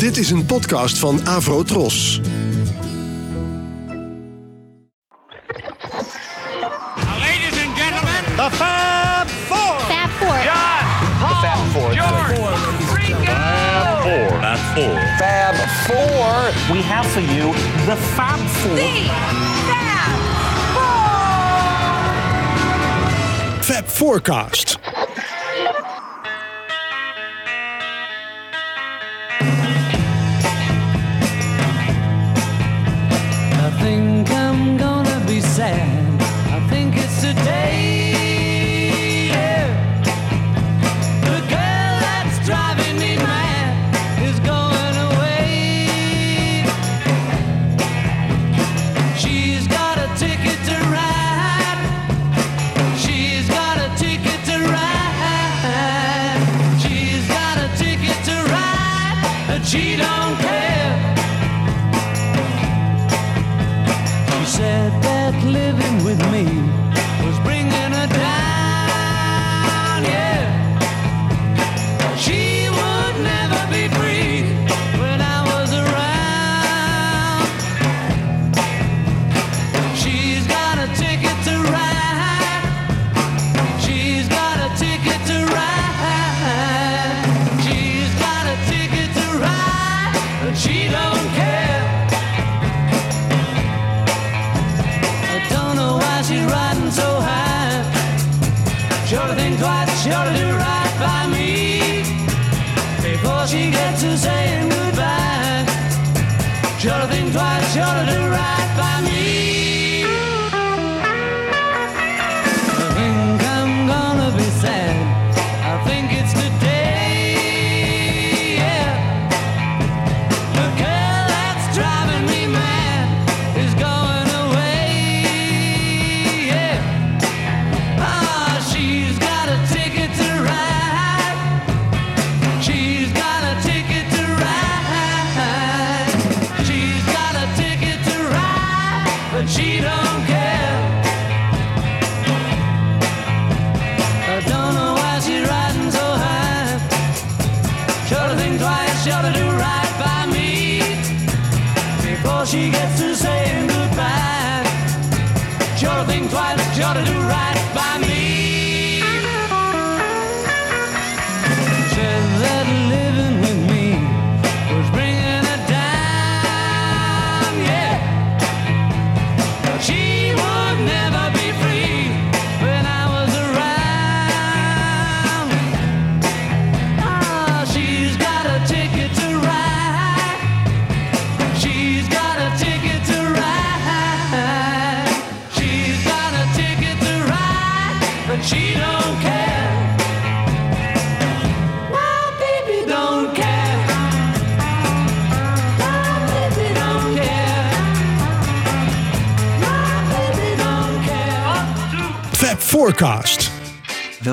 Dit is een podcast van Avro Tros. Ladies and gentlemen, The Fab Four. Fab Four. John, Paul, George, Ringo. Fab Four. Fab Four. We have for you the Fab Four. Fab Forecast.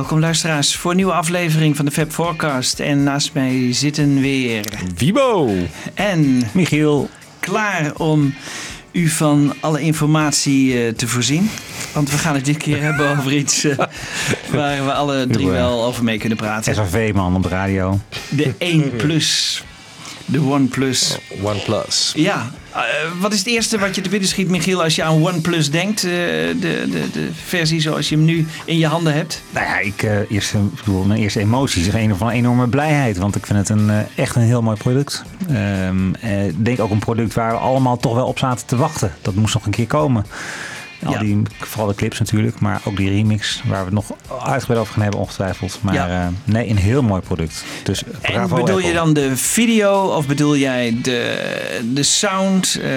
Welkom luisteraars voor een nieuwe aflevering van de Fab Forecast. En naast mij zitten weer Wibo. en Michiel. klaar om u van alle informatie eh, te voorzien. Want we gaan het dit keer hebben over iets eh, waar we alle drie wel over mee kunnen praten. SRV-man op de radio. De 1 Plus. De OnePlus. OnePlus. Ja, eh, wat is het eerste wat je te binnen schiet, Michiel, als je aan OnePlus denkt? eh, de, de, de versie zoals je hem nu in je handen hebt? Nou ja, ik, eh, eerst, ik bedoel, mijn eerste emoties is een van enorme blijheid. Want ik vind het een, eh, echt een heel mooi product. Ehm, eh, Ik denk ook een product waar we allemaal toch wel op zaten te wachten. Dat moest nog een keer komen. Al Ja. die, vooral de clips natuurlijk, maar ook die remix waar we het nog uitgebreid over gaan hebben ongetwijfeld. Maar Ja. eh, nee, een heel mooi product. Dus En bravo bedoel je dan de video of bedoel jij de, de sound? eh,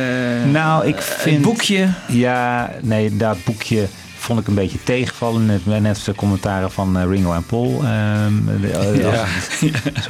Nou, ik vind- Het boekje? Ja, nee, dat boekje vond ik een beetje tegenvallen. Net, net de commentaren van eh, Ringo en Paul. Ehm, de- eh, Ja.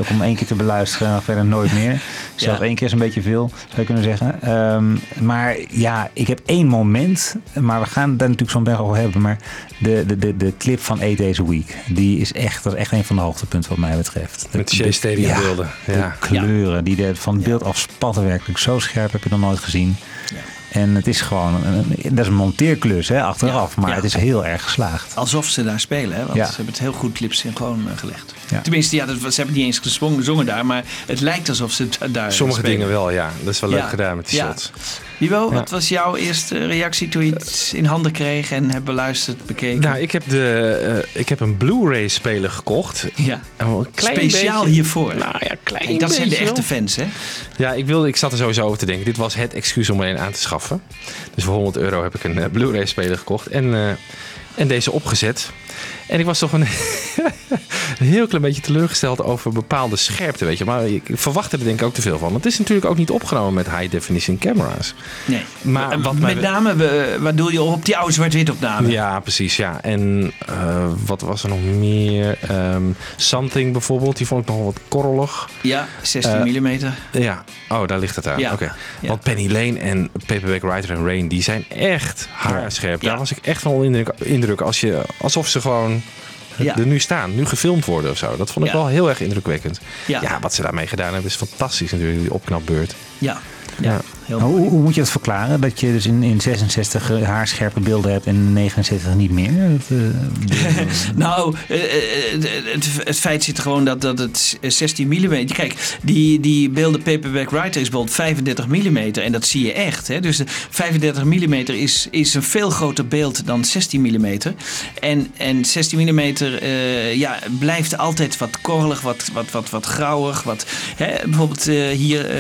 Ook om één keer te beluisteren en verder nooit meer. Zelfs Ja. één keer is een beetje veel, zou je kunnen zeggen. Ehm, maar ja, ik heb één moment. Maar we gaan het daar natuurlijk zo meteen over hebben. Maar de, de, de, de clip van Eight Days a Week. Die is echt, dat is echt een van de hoogtepunten wat mij betreft. De- Met de- Shea Stadium ja, beelden. De Ja. kleuren. Die de, van het beeld af spatten werkelijk. Zo scherp heb je nog nooit gezien. En het is gewoon, een, dat is een monteerklus hè, achteraf. Ja, maar ja. het is heel erg geslaagd. Alsof ze daar spelen, hè? want Ja. ze hebben het heel goed lipsynchroon eh, gelegd. Ja. Tenminste, ja, dat, ze hebben niet eens gezongen, gezongen daar, maar het lijkt alsof ze het daar Sommige spelen. dingen wel, ja. Dat is wel leuk Ja. gedaan met die Ja. shots. Libo, wat was jouw eerste reactie toen je het in handen kreeg en hebt beluisterd, bekeken? Nou, ik heb, de, eh, ik heb een Blu-ray speler gekocht. ja. Klein Speciaal beetje- hiervoor. Nou ja, klein dat zijn de echte fans, hè? Ja, ik, wilde, ik zat er sowieso over te denken. Dit was het excuus om er een aan te schaffen. Dus voor 100 euro heb ik een eh, Blu-ray speler gekocht. En, eh, en deze opgezet. En ik was toch een, een heel klein beetje teleurgesteld over bepaalde scherpte, weet je. Maar ik verwachtte er denk ik ook te veel van. Want het is natuurlijk ook niet opgenomen met high definition camera's. Nee. Maar wat met name, waar doe je op die oude zwart-wit opname? Ja, precies. Ja. En eh, wat was er nog meer? Ehm, Something bijvoorbeeld. Die vond ik nog wat korrelig. Ja, 16 Eh, mm. Ja, oh, daar ligt het aan. Ja. Oké. Ja. Want Penny Lane en Paperback Writer en Rain, die zijn echt haarscherp. Ja. Daar was ik echt van onder indruk, indruk als je, alsof ze gewoon Ja. er nu staan, nu gefilmd worden of zo. Dat vond ik Ja. wel heel erg indrukwekkend. Ja. Ja. wat ze daarmee gedaan hebben is fantastisch natuurlijk, die opknapbeurt. Ja. ja. Heel hoe, hoe moet je dat verklaren? Dat je dus in, in 66 eh, haarscherpe beelden hebt en in 69 niet meer? Dat, eh, Nou, eh, het, het feit zit gewoon dat, dat het 16 mm. Kijk, die, die beelden Paperback Writer is bijvoorbeeld 35 mm. En dat zie je echt. Hè? Dus de 35 mm is, is een veel groter beeld dan 16 mm. En, en 16 mm ja, blijft altijd wat korrelig, wat, wat, wat, wat grauwig. Wat, hè? Bijvoorbeeld hier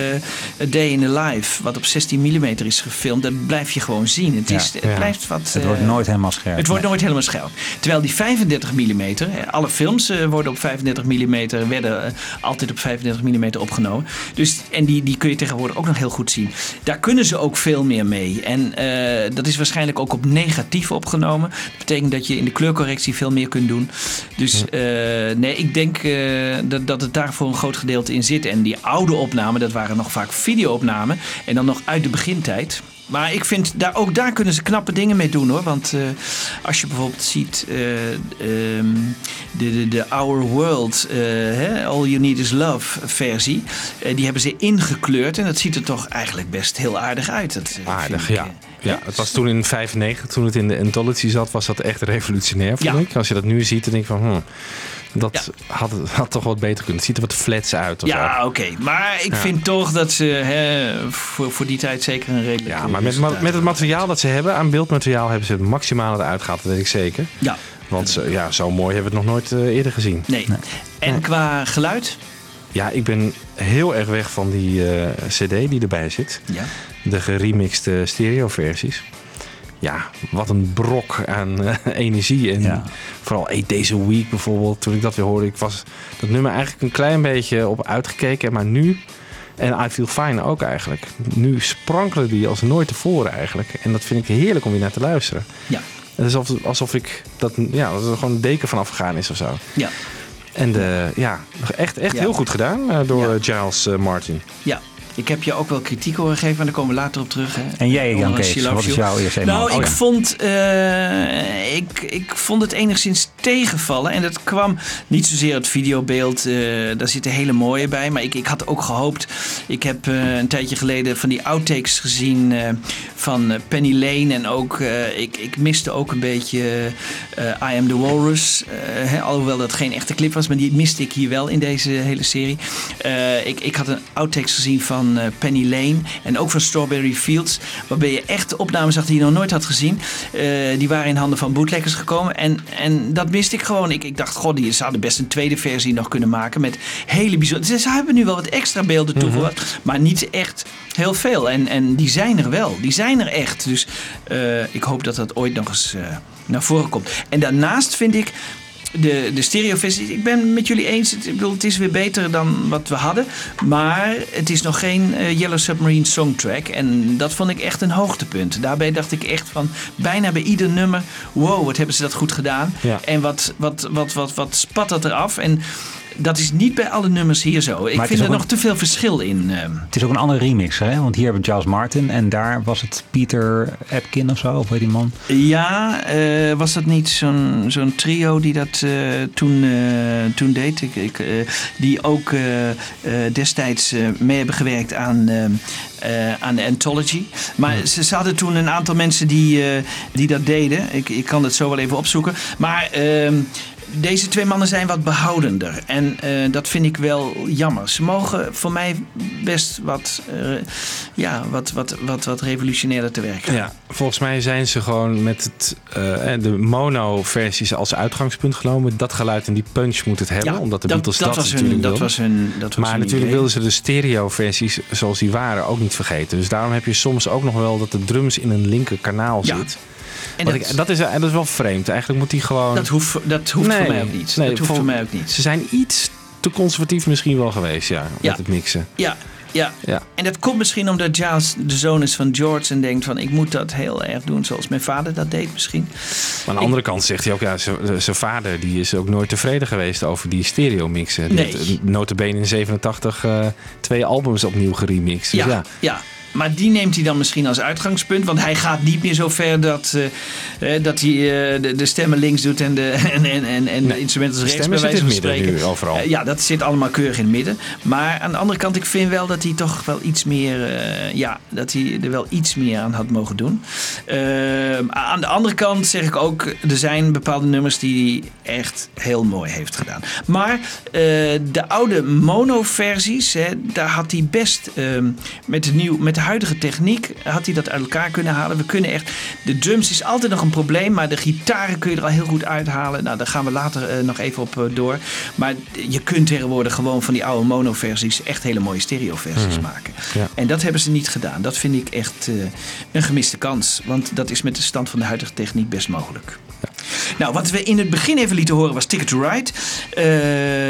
A Day in the Life, wat op 16 mm is gefilmd. Dat blijf je gewoon zien. Het, Ja, is, het ja. blijft wat... het wordt eh, nooit helemaal scherp. het wordt Nee. nooit helemaal scherp. Terwijl die 35 mm, alle films eh, worden op 35 mm, werden eh, altijd op 35 mm opgenomen. Dus, en die, die kun je tegenwoordig ook nog heel goed zien. Daar kunnen ze ook veel meer mee. En eh, dat is waarschijnlijk ook op negatief opgenomen. Dat betekent dat je in de kleurcorrectie veel meer kunt doen. Dus eh, nee, ik denk eh, dat, dat het daar voor een groot gedeelte in zit. En die oude opnamen, dat waren nog vaak videoopnamen. En dan nog uit de begintijd. Maar ik vind, daar, ook daar kunnen ze knappe dingen mee doen hoor. Want eh, als je bijvoorbeeld ziet eh, ehm, de, de, de Our World, eh, hè, All You Need Is Love versie. die hebben ze ingekleurd en dat ziet er toch eigenlijk best heel aardig uit. Dat, Aardig, ik, ja. Ja, het was toen in 95, toen het in de Anthology zat, was dat echt revolutionair, vond Ja. ik. Als je dat nu ziet, dan denk ik van, hmm, dat Ja. had, had toch wat beter kunnen. Het ziet er wat flats uit. Of. Ja, oké. Maar ik Ja. vind toch dat ze hè, voor, voor die tijd zeker een redelijk Ja, eh, maar met, ma- met het materiaal dat ze hebben, aan beeldmateriaal, hebben ze het maximale eruit gehaald, dat weet ik zeker. Ja, Want zo- ja, zo mooi hebben we het nog nooit eh, eerder gezien. nee. En qua geluid? Ja, ik ben heel erg weg van die eh, cd die erbij zit. Ja. De geremixte stereoversies. Ja, wat een brok aan eh, energie. En Ja. vooral Days a Week bijvoorbeeld. Toen ik dat weer hoorde, ik was dat nummer eigenlijk een klein beetje op uitgekeken. Maar nu, en I Feel Fine ook eigenlijk. Nu sprankelen die als nooit tevoren eigenlijk. En dat vind ik heerlijk om weer naar te luisteren. Ja. Het is alsof, alsof ik dat, ja, dat er gewoon een deken van afgegaan is of zo. Ja. En de, ja, echt, echt Ja. heel goed gedaan eh, door Ja. eh, Giles eh, Martin. Ja. Ik heb je ook wel kritiek horen geven, maar daar komen we later op terug. Hè. En jij, Jan Kees, wat is jouw eerste Nou, ik, Oh, ja. vond, eh, ik, ik vond het enigszins tegenvallen. En dat kwam niet zozeer het videobeeld. eh, daar zitten hele mooie bij. Maar ik, ik had ook gehoopt. Ik heb eh, een tijdje geleden van die outtakes gezien van Penny Lane. En ook, ik, ik miste ook een beetje I Am The Walrus. hè, alhoewel dat geen echte clip was. Maar die miste ik hier wel in deze hele serie. Ik, ik had een outtakes gezien van eh, Penny Lane. En ook van Strawberry Fields. Waarbij je echt opnames zag die je nog nooit had gezien. Eh, die waren in handen van bootleggers gekomen. En, en dat miste ik gewoon. Ik, ik dacht, god, die zouden best een tweede versie nog kunnen maken. Met hele bijzondere... Ze hebben nu wel wat extra beelden toegevoegd. Maar niet echt heel veel. En, en die zijn er wel. Die zijn er echt. Dus eh, ik hoop dat dat ooit nog eens naar voren komt. En daarnaast vind ik de, de stereoversie, ik ben met jullie eens. Het, ik bedoel, het is weer beter dan wat we hadden. Maar het is nog geen eh, Yellow Submarine songtrack. En dat vond ik echt een hoogtepunt. Daarbij dacht ik echt van bijna bij ieder nummer... wow, wat hebben ze dat goed gedaan. Ja. En wat, wat, wat, wat, wat spat dat eraf. En dat is niet bij alle nummers hier zo. Ik vind er nog een- te veel verschil in. ehm. Het is ook een andere remixer, hè? Want hier hebben we Charles Martin en daar was het Peter Epkin of zo, of weet die man? Ja, eh, was dat niet zo'n zo'n trio die dat eh, toen, eh, toen deed? Ik, ik, die ook destijds mee hebben gewerkt aan, aan de Anthology. Maar ze, ze hadden toen een aantal mensen die, die dat deden. Ik, ik kan het zo wel even opzoeken. Maar ehm, deze twee mannen zijn wat behoudender. En eh, dat vind ik wel jammer. Ze mogen voor mij best wat, eh, ja, wat, wat, wat, wat revolutionairder te werk gaan. Ja, volgens mij zijn ze gewoon met het, eh, de mono-versies als uitgangspunt genomen. Dat geluid en die punch moet het hebben, omdat de Beatles dat, was hun, natuurlijk dat wilden. was hun, dat was Maar hun natuurlijk wilden ze de stereo-versies zoals die waren ook niet vergeten. Dus daarom heb je soms ook nog wel dat de drums in een linker kanaal Ja. zit. En dat, ik, dat, is, dat is wel vreemd. Eigenlijk moet die gewoon... dat hoeft, dat hoeft Nee, voor mij ook niet. nee, dat hoeft vol- voor mij ook niet. Ze zijn iets te conservatief misschien wel geweest, ja, Ja. met het mixen. Ja, ja. Ja. En dat komt misschien omdat Giles de zoon is van George en denkt van ik moet dat heel erg doen zoals mijn vader dat deed misschien. Maar aan de andere kant zegt hij ook, ja, zijn vader die is ook nooit tevreden geweest over die stereo mixen. Die Nee. heeft notabene in 87 eh, twee albums opnieuw geremixed. Dus Ja, ja. ja. Maar die neemt hij dan misschien als uitgangspunt. Want hij gaat niet meer zo ver dat, eh, eh, dat hij eh, de, de stemmen links doet en de, en, en, en, en de instrumenten rechts stemmen bij wijze van in het midden spreken. nu overal. Ja, dat zit allemaal keurig in het midden. Maar aan de andere kant, ik vind wel dat hij toch wel iets meer... ja, dat hij er wel iets meer aan had mogen doen. Eh, aan de andere kant zeg ik ook... Er zijn bepaalde nummers die hij echt heel mooi heeft gedaan. Maar de oude mono-versies, daar had hij best... ehm, met, de nieuw, met de huidige techniek had hij dat uit elkaar kunnen halen. We kunnen echt... De drums is altijd nog een probleem, maar de gitaren kun je er al heel goed uithalen. Nou, daar gaan we later eh, nog even op eh, door. Maar je kunt tegenwoordig gewoon van die oude mono-versies echt hele mooie stereo-versies maken. Ja. En dat hebben ze niet gedaan. Dat vind ik echt eh, een gemiste kans. Want dat is met de stand van de huidige techniek best mogelijk. Nou, wat we in het begin even lieten horen was Ticket to Ride. Eh,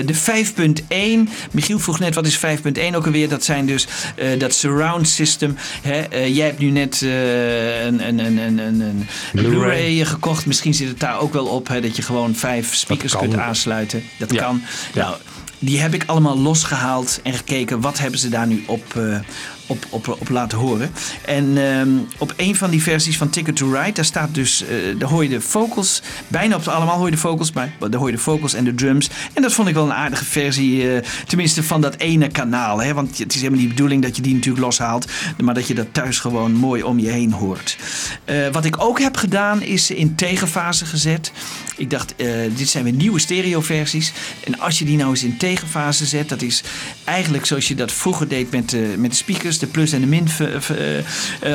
de 5.1. Michiel vroeg net, wat is 5.1 ook alweer? Dat zijn dus eh, dat surround system. Hè? Eh, jij hebt nu net een, een, een, een, een, een Blu-ray. Gekocht. Misschien zit het daar ook wel op. Hè? Dat je gewoon vijf speakers kunt aansluiten. Dat Ja. kan. Ja. Nou, die heb ik allemaal losgehaald en gekeken. Wat hebben ze daar nu op, eh, op, op, op laten horen. En ehm, op een van die versies van Ticket to Ride, daar staat dus, eh, daar hoor je de vocals, bijna op allemaal hoor je de vocals, maar daar hoor je de vocals en de drums. En dat vond ik wel een aardige versie, eh, tenminste van dat ene kanaal. Hè? Want het is helemaal niet de bedoeling dat je die natuurlijk loshaalt, maar dat je dat thuis gewoon mooi om je heen hoort. Eh, wat ik ook heb gedaan, is in tegenfase gezet. Ik dacht, eh, dit zijn weer nieuwe stereoversies. En als je die nou eens in tegenfase zet, dat is eigenlijk zoals je dat vroeger deed met de, met de speakers, de plus en de min eh, eh,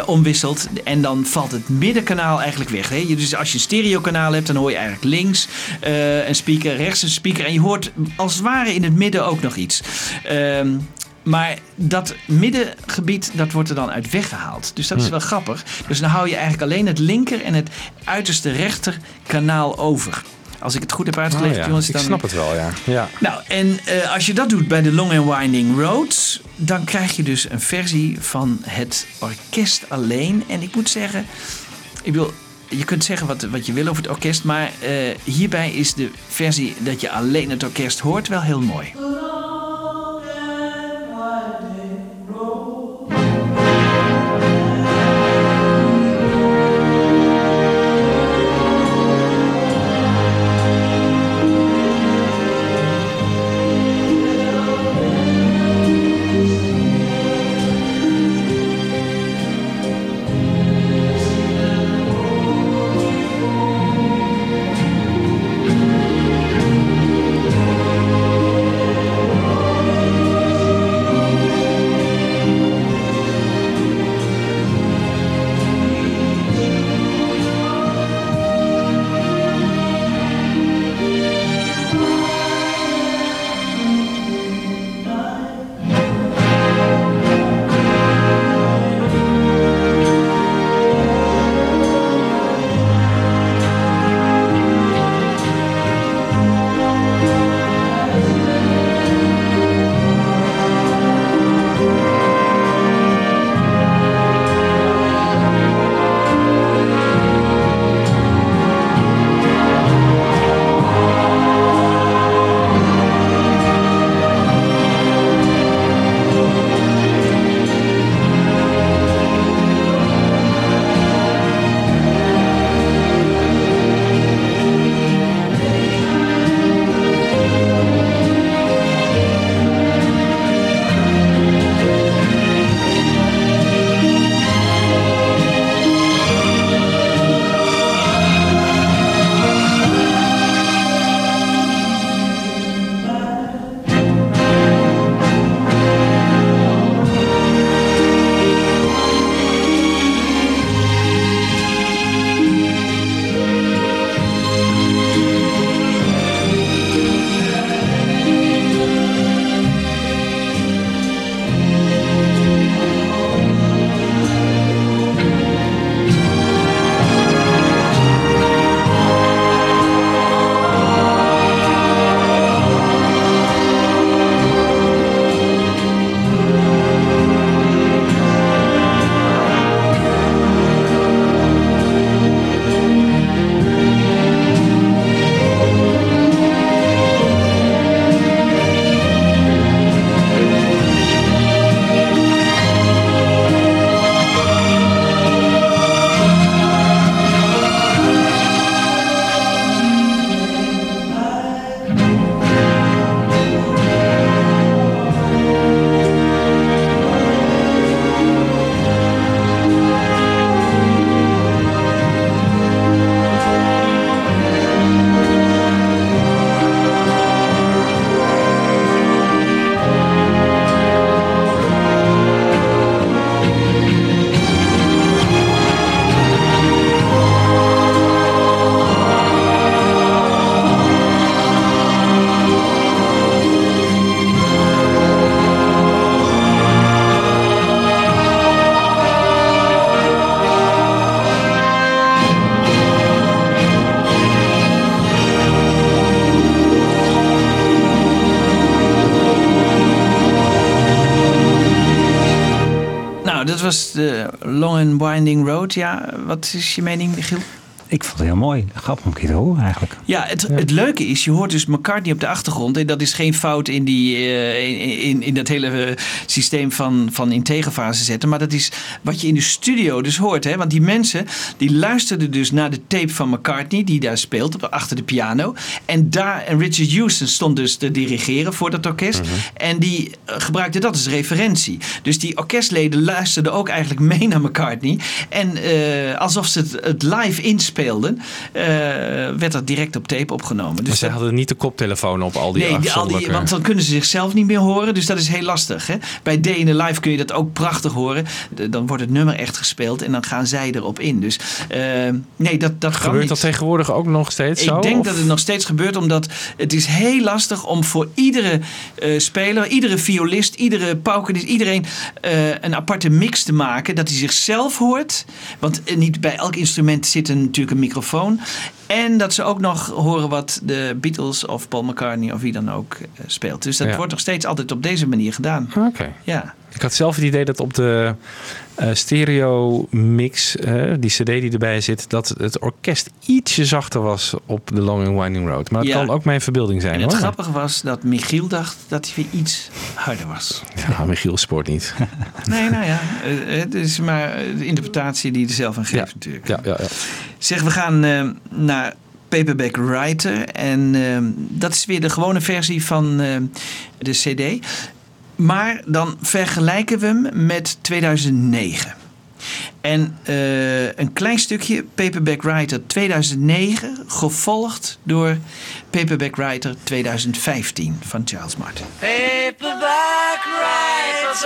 omwisselt. En dan valt het middenkanaal eigenlijk weg. Hè? Dus als je een stereokanaal hebt, dan hoor je eigenlijk links eh, een speaker, rechts een speaker. En je hoort als het ware in het midden ook nog iets. Ehm, maar dat middengebied, dat wordt er dan uit weggehaald. Dus dat is wel grappig. Dus dan hou je eigenlijk alleen het linker en het uiterste rechter kanaal over. Als ik het goed heb uitgelegd, Oh ja, jongens. ik Dan... snap het wel, ja. ja. Nou, en eh, als je dat doet bij de Long and Winding Road, dan krijg je dus een versie van het orkest alleen. En ik moet zeggen, ik wil, je kunt zeggen wat, wat je wil over het orkest, maar eh, hierbij is de versie dat je alleen het orkest hoort wel heel mooi. Was de Long and Winding Road. Ja, wat is je mening, Michiel? Ik vond het heel mooi. Grappig om een keer te horen eigenlijk. Ja, het, het leuke is, je hoort dus McCartney op de achtergrond. En dat is geen fout in, die, eh, in, in, in dat hele eh, systeem van, van in tegenfase zetten. Maar dat is wat je in de studio dus hoort. Hè? Want die mensen die luisterden dus naar de tape van McCartney, die daar speelt, op, achter de piano. En daar, en Richard Houston stond dus te dirigeren voor dat orkest. En die eh, gebruikte dat als referentie. Dus die orkestleden luisterden ook eigenlijk mee naar McCartney. En eh, alsof ze het, het live inspeelden, eh, werd dat direct op tape opgenomen. Dus zij dat- hadden niet de koptelefoon op al die Nee, die- al die, afzonderlijke- want dan kunnen ze zichzelf niet meer horen. Dus dat is heel lastig. Hè? Bij Day in the Live kun je dat ook prachtig horen. Dan wordt het nummer echt gespeeld en dan gaan zij erop in. Dus eh, nee, dat, dat Gebeurt niet. dat tegenwoordig ook nog steeds Ik zo? denk Of- dat het nog steeds gebeurt, omdat het is heel lastig om voor iedere eh, speler, iedere violist, iedere paukenist, iedereen eh, een aparte mix te maken. Dat hij zichzelf hoort. Want niet bij elk instrument zit een, natuurlijk een microfoon. En dat ze ook nog horen wat de Beatles of Paul McCartney of wie dan ook eh, speelt. Dus dat Ja. wordt nog steeds altijd op deze manier gedaan. Oké. Ja. Ik had zelf het idee dat op de eh, stereo mix, eh, die cd die erbij zit, dat het orkest ietsje zachter was op de Long and Winding Road. Maar het Ja. kan ook mijn verbeelding zijn En het hoor. grappige was dat Michiel dacht dat hij weer iets harder was. Ja, Michiel sport niet. Nee, nou ja, eh, het is maar eh, de interpretatie die je er zelf aan geeft Ja. natuurlijk. Ja, ja, ja. Zeg, we gaan eh, naar Paperback Writer. En eh, dat is weer de gewone versie van eh, de CD. Maar dan vergelijken we hem met 2009. En eh, een klein stukje Paperback Writer 2009, gevolgd door Paperback Writer 2015 van Charles Martin. Paperback Yes,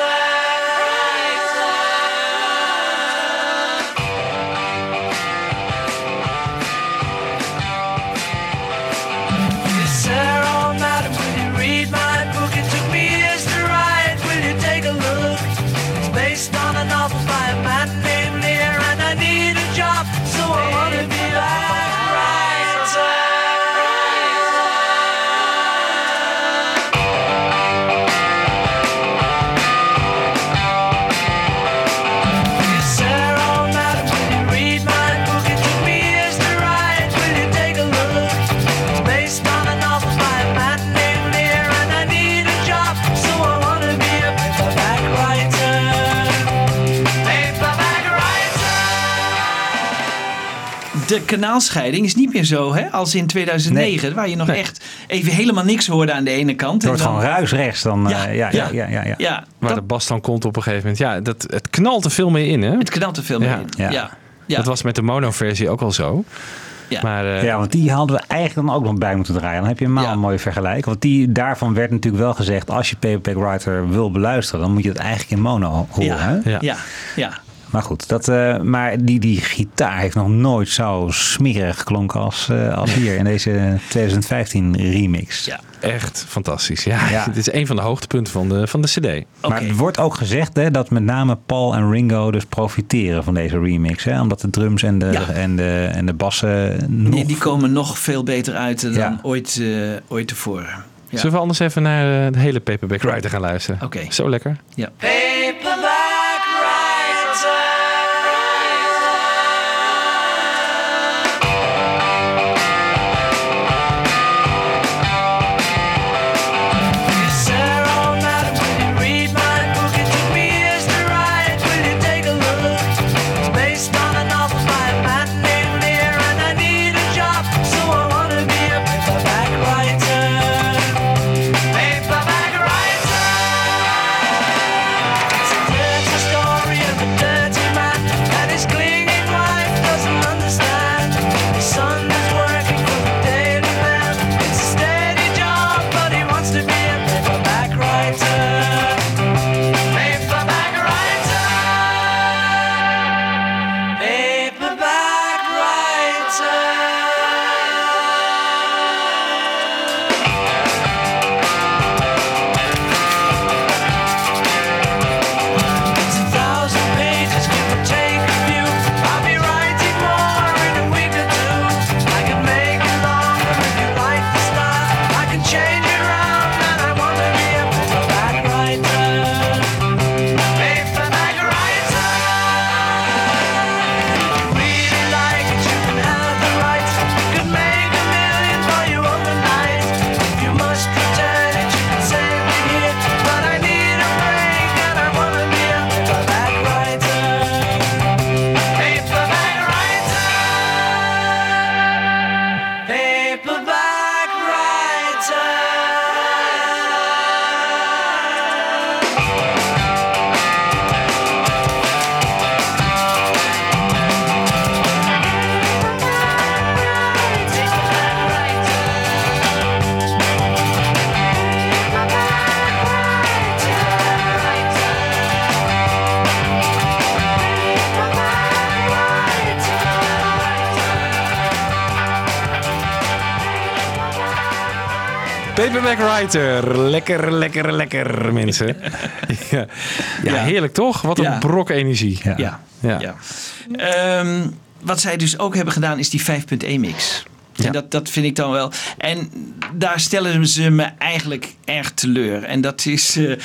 De kanaalscheiding is niet meer zo hè, als in 2009, waar je nog echt even helemaal niks hoorde aan de ene kant. Het wordt en dan- gewoon ruisrechts dan. eh, Ja, Ja, ja, ja, ja, ja. Ja, Waar dat, de bas dan komt op een gegeven moment. Ja, dat, het knalt er veel meer in hè. het knalt er veel meer Ja. in. Ja. Ja. Ja. Dat was met de mono-versie ook al zo. Ja. Maar eh, Ja, want die hadden we eigenlijk dan ook nog bij moeten draaien. Dan heb je helemaal Ja. een mooie vergelijk. Want die, daarvan werd natuurlijk wel gezegd... als je Paperback Writer wil beluisteren... dan moet je het eigenlijk in mono horen. hè? ja. Ja. Ja. Maar goed, dat, eh, maar die, die gitaar heeft nog nooit zo smerig geklonken als, eh, als hier in deze 2015 remix. Ja. echt fantastisch. Ja, Ja. Het is een van de hoogtepunten van de, van de cd. Maar het wordt ook gezegd hè, dat met name Paul en Ringo dus profiteren van deze remix. Hè? Omdat de drums en de, Ja. en de, en de bassen nog... Die, die komen nog veel beter uit dan Ja. ooit, eh, ooit tevoren. Ja. Zullen we anders even naar de hele Paperback Writer gaan luisteren? Oké. Zo lekker. Ja. Paperback Writer. Lekker, lekker, lekker, mensen. ja. Heerlijk toch? Wat een brok energie. Ja. Ja. Ehm, wat zij dus ook hebben gedaan is die 5.1 mix. Ja. En dat, dat vind ik dan wel. En daar stellen ze me eigenlijk erg teleur. En dat is eh,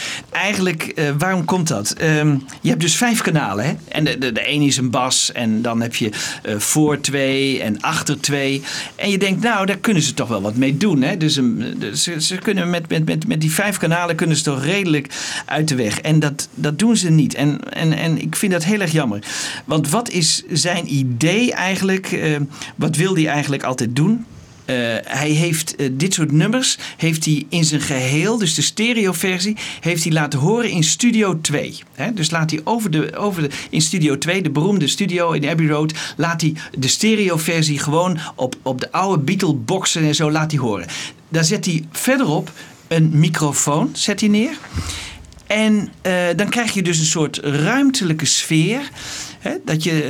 eigenlijk, eh, waarom komt dat? Ehm, je hebt dus vijf kanalen. Hè? En de, de, de een is een bas. En dan heb je eh, voor twee en achter twee. En je denkt, nou, daar kunnen ze toch wel wat mee doen. Hè? Dus de- ze, ze kunnen met, met, met, met die vijf kanalen kunnen ze toch redelijk uit de weg. En dat, dat doen ze niet. En, en, en ik vind dat heel erg jammer. Want wat is zijn idee eigenlijk? Eh, wat wil hij eigenlijk altijd doen? Eh, hij heeft eh, dit soort nummers heeft hij in zijn geheel, dus de stereoversie, heeft hij laten horen in Studio 2. Hè? Dus laat hij over de, over de, in Studio 2, de beroemde studio in Abbey Road, laat hij de stereoversie gewoon op, op de oude Beatle boxen en zo laat hij horen. Daar zet hij verderop een microfoon zet hij neer. En eh, dan krijg je dus een soort ruimtelijke sfeer. Hè, dat je,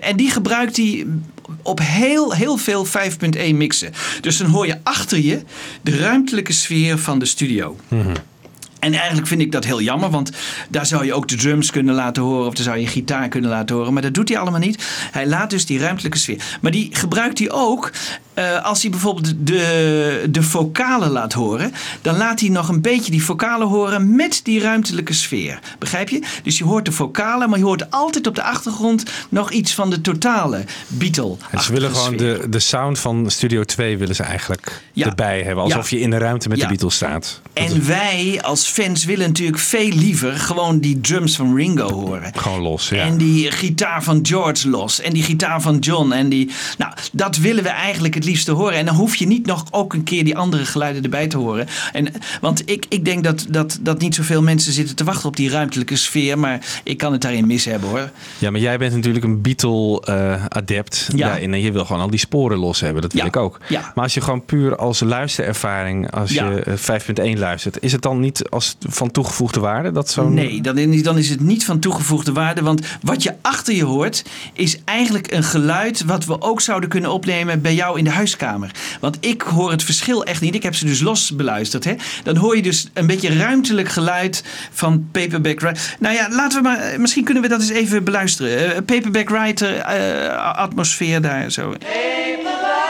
en die gebruikt hij op heel, heel veel 5.1 mixen. Dus dan hoor je achter je de ruimtelijke sfeer van de studio. En eigenlijk vind ik dat heel jammer, want daar zou je ook de drums kunnen laten horen of daar zou je gitaar kunnen laten horen. Maar dat doet hij allemaal niet. Hij laat dus die ruimtelijke sfeer. Maar die gebruikt hij ook eh, als hij bijvoorbeeld de, de vocalen laat horen. Dan laat hij nog een beetje die vocalen horen met die ruimtelijke sfeer. Begrijp je? Dus je hoort de vocalen, maar je hoort altijd op de achtergrond nog iets van de totale Beatle. En ze willen gewoon de, de sound van Studio 2 willen ze eigenlijk Ja. erbij hebben. Alsof Ja. je in de ruimte met Ja. de Beatles staat. Dat En wij als fans willen natuurlijk veel liever gewoon die drums van Ringo horen. gewoon los. Ja. En die gitaar van George los. En die gitaar van John. En die, nou, dat willen we eigenlijk het liefste horen. En dan hoef je niet nog ook een keer die andere geluiden erbij te horen. En, want ik, ik denk dat, dat, dat niet zoveel mensen zitten te wachten op die ruimtelijke sfeer. Maar ik kan het daarin mis hebben hoor. Ja, maar jij bent natuurlijk een Beatle-adept Ja. daarin. En je wil gewoon al die sporen los hebben. Dat wil Ja. ik ook. Ja. Maar als je gewoon puur als luisterervaring, als je eh, 5.1 luistert, is het dan niet als van toegevoegde waarde? Dat zo'n... Nee, dan dan is het niet van toegevoegde waarde. Want wat je achter je hoort, is eigenlijk een geluid wat we ook zouden kunnen opnemen bij jou in de huiskamer. Want ik hoor het verschil echt niet. Ik heb ze dus los beluisterd. Hè? Dan hoor je dus een beetje ruimtelijk geluid van Paperback Writer. Nou ja, laten we maar. Misschien kunnen we dat eens even beluisteren. Eh, Paperback Writer, eh, atmosfeer daar zo. Van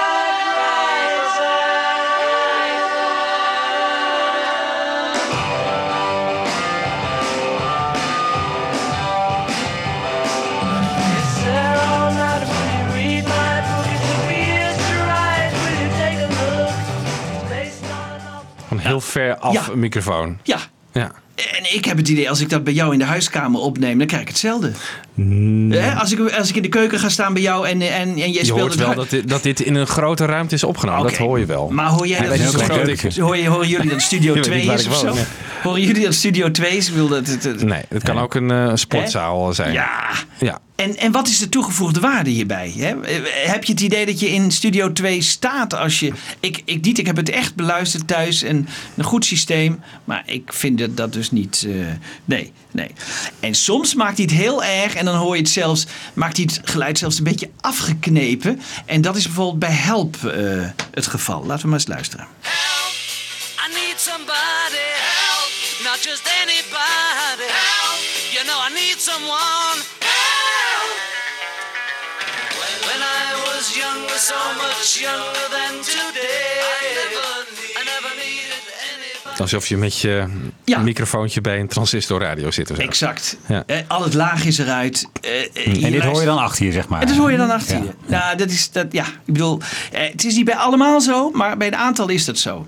ver af Ja. microfoon. Ja. Ja. En ik heb het idee, als ik dat bij jou in de huiskamer opneem, dan krijg ik hetzelfde. Hè, Als, ik, als ik in de keuken ga staan bij jou en, en, en jij Je speelt hoort het wel dat dit, dat dit in een grote ruimte is opgenomen. Dat hoor je wel. Maar hoor jij dat hoe ook? groot Hoor je, horen jullie dat Studio Je weet 2 niet waar is of zo? Horen jullie dat Studio 2 is? Wil dat het, Nee, het kan ook een eh, sportzaal zijn. Ja. Ja. En, en wat is de toegevoegde waarde hierbij? Hè? Heb je het idee dat je in Studio 2 staat als je... Ik, ik, niet, ik heb het echt beluisterd thuis en een goed systeem. Maar ik vind dat, dat dus niet... eh, nee, nee. En soms maakt hij het heel erg en dan hoor je het zelfs... Maakt hij het geluid zelfs een beetje afgeknepen. En dat is bijvoorbeeld bij Help eh, het geval. Laten we maar eens luisteren. So much younger than Alsof je met je Ja. microfoontje bij een transistorradio zit. Of zo. Exact. Ja. Eh, al het laag is eruit. Eh, eh, En dit hoor je dan achter je, zeg maar. En dat hoor je dan achter Ja. je. Nou, dat is dat, ja. Ik bedoel, eh, het is niet bij allemaal zo, maar bij een aantal is dat zo.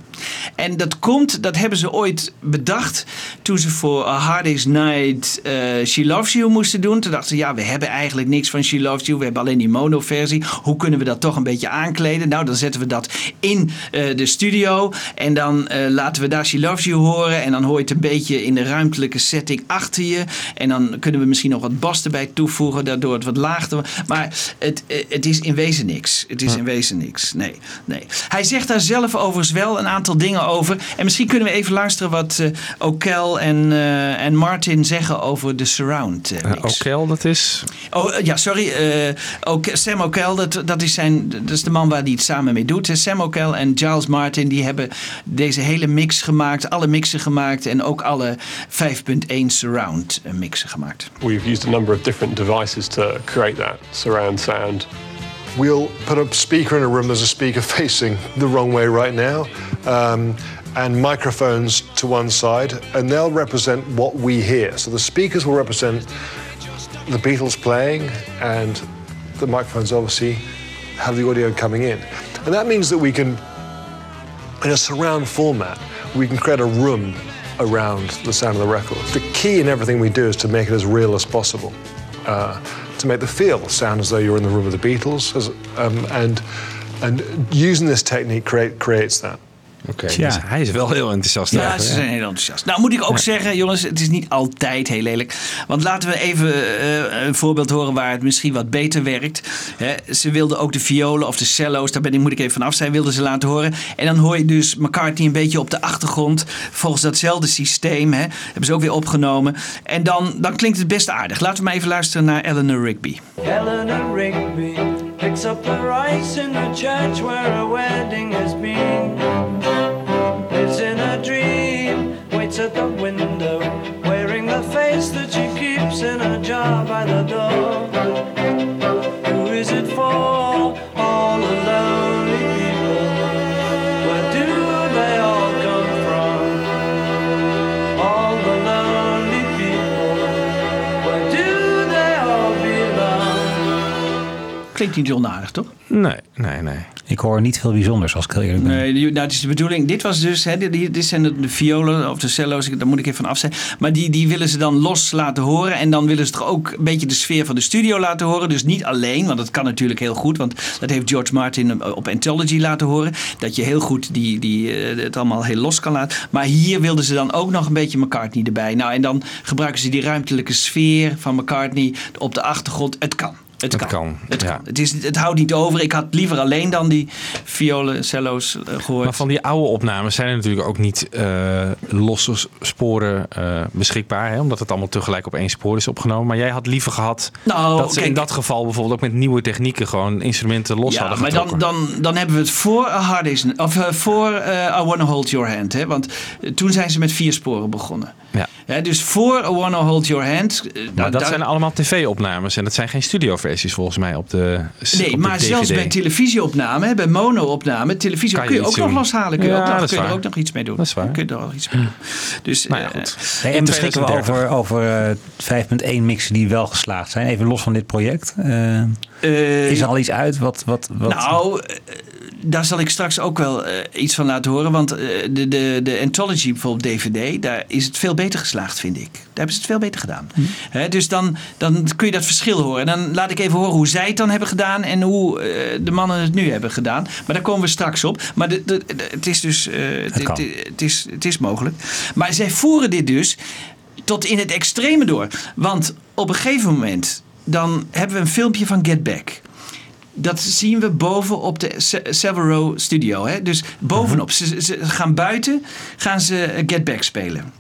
En dat komt, dat hebben ze ooit bedacht toen ze voor A Hard Day's Night eh, She Loves You moesten doen. Toen dachten ze, ja, we hebben eigenlijk niks van She Loves You. We hebben alleen die mono-versie. Hoe kunnen we dat toch een beetje aankleden? Nou, dan zetten we dat in eh, de studio en dan eh, laten we daar She She Loves You horen. En dan hoor je het een beetje in de ruimtelijke setting achter je. En dan kunnen we misschien nog wat bas erbij toevoegen. Daardoor het wat laag te worden. Maar het, eh, het is in wezen niks. Het is in wezen niks. Nee, nee. Hij zegt daar zelf overigens wel een aantal dingen over. En misschien kunnen we even luisteren wat eh O'Kel en, eh, en Martin zeggen over de surround mix. Oké, dat is... Oh ja, sorry. Sam O'Kel, dat, dat, is zijn, dat is de man waar hij het samen mee doet. Sam O'Kel en Giles Martin, die hebben deze hele mix gemaakt. Alle mixen gemaakt en ook alle 5.1 surround eh, mixen gemaakt. We've used a number of different devices to create that surround sound. We'll put a speaker in a room. There's a speaker facing the wrong way right now, um, and microphones to one side, and they'll represent what we hear. So the speakers will represent the Beatles playing, and the microphones obviously have the audio coming in. And that means that we can, in a surround format, we can create a room around the sound of the record. The key in everything we do is to make it as real as possible. Uh, to make the feel sound as though you're in the room of the Beatles, as, um, and and using this technique create, creates that. Oké, Tja. dus hij is wel heel enthousiast. Ja, over, ze zijn heel enthousiast. Nou moet ik ook zeggen, jongens, het is niet altijd heel lelijk. Want laten we even eh, een voorbeeld horen waar het misschien wat beter werkt. Hè, ze wilden ook de violen of de cello's, daar ben ik, moet ik even vanaf zijn, wilden ze laten horen. En dan hoor je dus McCartney een beetje op de achtergrond. Volgens datzelfde systeem. Hè, hebben ze ook weer opgenomen. En dan, dan klinkt het best aardig. Laten we maar even luisteren naar Eleanor Rigby. Eleanor Rigby picks up the rice in the church where a wedding has been. At the window, wearing the face that she keeps in a jar by the door. Niet onaardig, toch? Nee, nee, nee. Ik hoor niet veel bijzonders als ik heel eerlijk ben. Nee, die- nou, het is de bedoeling. Dit was dus, hè, dit, zijn de, de violen of de cello's, daar moet ik even van af zijn. Maar die, die willen ze dan los laten horen. En dan willen ze toch ook een beetje de sfeer van de studio laten horen. Dus niet alleen, want dat kan natuurlijk heel goed. Want dat heeft George Martin op Anthology laten horen. Dat je heel goed die, die, eh, het allemaal heel los kan laten. Maar hier wilden ze dan ook nog een beetje McCartney erbij. Nou, en dan gebruiken ze die ruimtelijke sfeer van McCartney op de achtergrond. Het kan. Het, kan. kan, Het, ja. kan. Het, is, het houdt niet over. Ik had liever alleen dan die violen, cello's eh, gehoord. Maar van die oude opnames zijn er natuurlijk ook niet eh, losse sporen eh, beschikbaar. Hè? Omdat het allemaal tegelijk op één spoor is opgenomen. Maar jij had liever gehad Nou, dat ze in dat geval bijvoorbeeld ook met nieuwe technieken gewoon instrumenten los ja, hadden maar dan, getrokken. dan, dan hebben we het voor A Hard Day's of voor I Wanna Hold Your Hand. Hè? Want toen zijn ze met vier sporen begonnen. Ja. Hè, dus voor I Wanna Hold Your Hand. eh, Maar nou, dat zijn allemaal tv-opnames en dat zijn geen studioversies volgens mij op de op Nee, de maar zelfs bij televisieopname, hè, bij mono-opname, televisie je kun je ook nog loshalen. Kun Ja, nog, kun je er ook nog iets mee doen. Dat is waar. Kun je er ook iets mee doen. Dus, Nou ja, eh, goed. En beschikken we 2030. over, over eh, 5.1 mixen die wel geslaagd zijn. Even los van dit project. Eh, eh, is er al iets uit? Wat, wat, wat, Nou, eh, daar zal ik straks ook wel eh, iets van laten horen. Want eh, de, de, de Anthology, bijvoorbeeld DVD, daar is het veel beter geslaagd, vind ik. Daar hebben ze het veel beter gedaan. Hè, dus dan, dan kun je dat verschil horen. En dan laat ik even horen hoe zij het dan hebben gedaan en hoe eh, de mannen het nu hebben gedaan. Maar daar komen we straks op. Maar de, de, de- het is dus het, het is, het is mogelijk. Maar zij voeren dit dus tot in het extreme door. Want op een gegeven moment, dan hebben we een filmpje van Get Back dat zien we boven op de Se- Savile Row Studio. Hè? Dus bovenop. Ze, ze gaan buiten, gaan ze eh, Get Back spelen.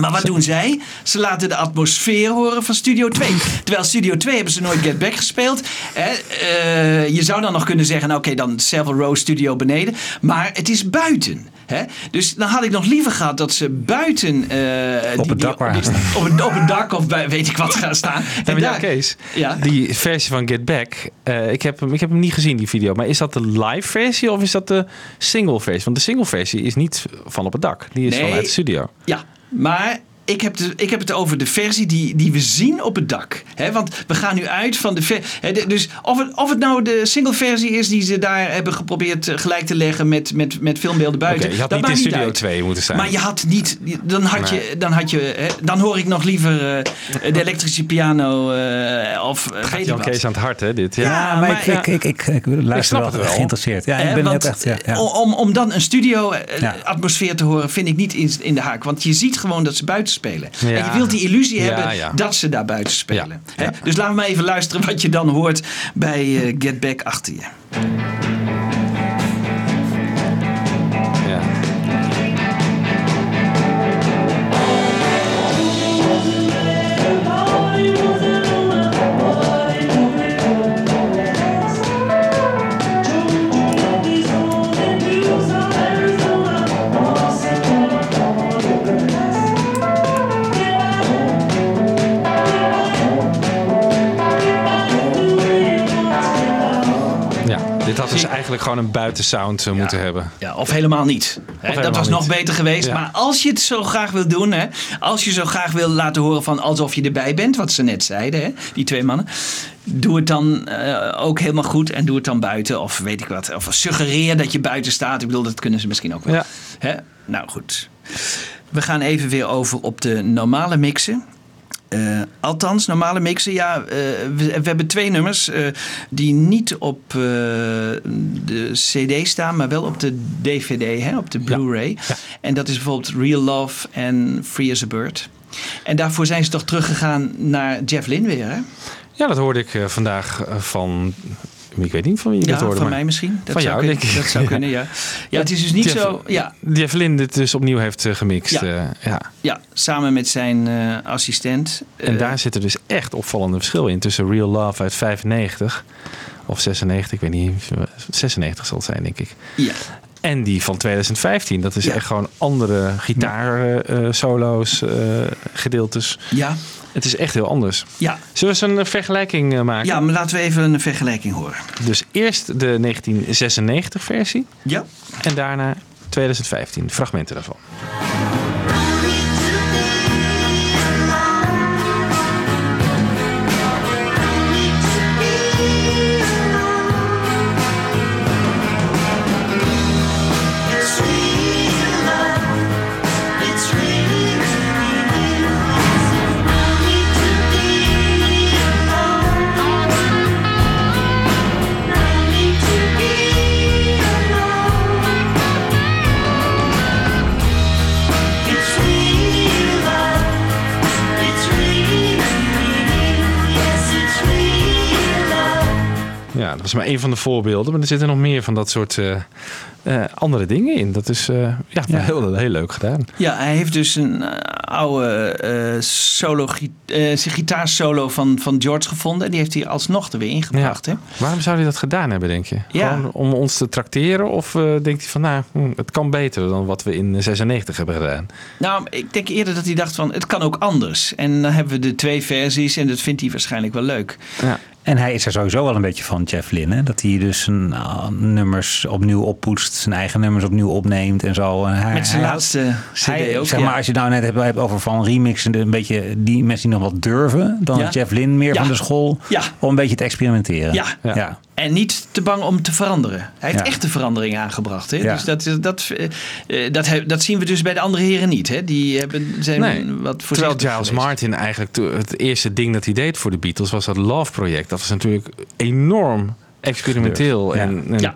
Maar wat doen zij? Ze laten de atmosfeer horen van Studio 2. Terwijl Studio 2 hebben ze nooit Get Back gespeeld. Hè? Eh, je zou dan nog kunnen zeggen, nou, oké, dan Savile Row Studio beneden. Maar het is buiten. Hè? Dus dan had ik nog liever gehad dat ze buiten... eh, Op het dak waren op, het, op het dak of bij weet ik wat gaan staan. En ja, daar- Kees, Ja. die versie van Get Back, eh, ik, heb hem, ik heb hem niet gezien, die video. Maar is dat de live versie of is dat de single versie? Want de single versie is niet van op het dak. Die is Nee. vanuit de studio. Ja, maar ik heb, de, ik heb het over de versie die, die we zien op het dak. Hè, want we gaan nu uit van de... ver- hè, de- dus of het, of het nou de single versie is die ze daar hebben geprobeerd eh, gelijk te leggen met, met, met filmbeelden buiten. Oké, je had dat niet in Studio uit. 2 moeten staan. Maar je had niet... Dan had Nee. je... Dan, had je hè, dan hoor ik nog liever eh, de elektrische piano eh, of eh, Gaat Jan. Kees aan het hart, hè? Dit. Ja. Ja, maar, maar- ik, ik, ik, ik, ik luister snap wel, het wel. geïnteresseerd. Ja, ik ben want, echt... Ja, ja. Om, om dan een studio eh, Ja. atmosfeer te horen vind ik niet in, in de haak. Want je ziet gewoon dat ze buiten spelen. Ja. En je wilt die illusie hebben ja. dat ze daar buiten spelen. Hè? Dus laten we maar even luisteren wat je dan hoort bij eh, Get Back achter je. Eigenlijk gewoon een buitensound eh, moeten hebben. Ja, of helemaal niet. Hè, dat was nog beter geweest. Maar als je het zo graag wil doen, hè, als je zo graag wil laten horen van alsof je erbij bent, wat ze net zeiden, hè, die twee mannen. Doe het dan eh, ook helemaal goed en doe het dan buiten. Of weet ik wat. Of suggereer dat je buiten staat. Ik bedoel, dat kunnen ze misschien ook wel. Ja. Hè? Nou goed. We gaan even weer over op de normale mixen. Eh, althans, normale mixen, ja, eh, we, we hebben twee nummers eh, die niet op de CD staan, maar wel op de DVD, hè, op de Blu-ray. En dat is bijvoorbeeld Real Love en Free as a Bird. En daarvoor zijn ze toch teruggegaan naar Jeff Lynne weer, hè? Ja, dat hoorde ik vandaag van... Ik weet niet van wie je Ja, hoorde. van maar- mij misschien. Dat Van zou jou, kunnen. denk ik. Dat zou kunnen, ja. Ja, het is dus niet Jeff- zo... Ja, Jeff Lynne dit dus opnieuw heeft eh, gemixt. Ja. eh, ja. ja, samen met zijn eh, assistent. En daar zit er dus echt opvallende verschil in tussen Real Love uit 95 of 96, ik weet niet, 96 zal het zijn denk ik. Ja. En die van 2015, dat is Ja. echt gewoon andere gitaarsolo's, eh gedeeltes. Ja, Het is echt heel anders. ja. Zullen we eens een eh, vergelijking eh, maken? ja, maar laten we even een vergelijking horen. Dus eerst de 1996 versie Ja. en daarna 2015, fragmenten daarvan. Is maar één van de voorbeelden. Maar er zitten nog meer van dat soort eh, eh, andere dingen in. Dat is eh, ja, Ja. Heel, heel leuk gedaan. Ja, hij heeft dus een oude eh, solo, eh, gitaarsolo van, van George gevonden. En die heeft hij alsnog er weer ingebracht. Hè? Waarom zou hij dat gedaan hebben, denk je? Ja. Gewoon om ons te trakteren? Of eh, denkt hij van, nou, hm, het kan beter dan wat we in 96 hebben gedaan? Nou, ik denk eerder dat hij dacht van, het kan ook anders. En dan hebben we de twee versies en dat vindt hij waarschijnlijk wel leuk. Ja. En hij is er sowieso wel een beetje van Jeff Lynne. hè? Dat hij dus zijn ah, nummers opnieuw oppoetst. Zijn eigen nummers opnieuw opneemt en zo. En hij, Met zijn hij- laatste cd hij- ook. Zeg ja. maar, als je nou net hebt, hebt over van remixen. de- Een beetje die mensen die nog wat durven. Dan Ja. Jeff Lynne meer Ja. van de school. Ja. Om een beetje te experimenteren. Ja. Ja. ja. En niet te bang om te veranderen. Hij heeft Ja. echte verandering aangebracht. Hè? Ja. Dus dat, dat, eh, eh, dat, dat zien we dus bij de andere heren niet. Hè? Die hebben, zijn Nee. wat Terwijl Giles geweest. Martin eigenlijk het eerste ding dat hij deed voor de Beatles was dat Love Project. Dat was natuurlijk enorm experimenteel. Ja. En, en Ja.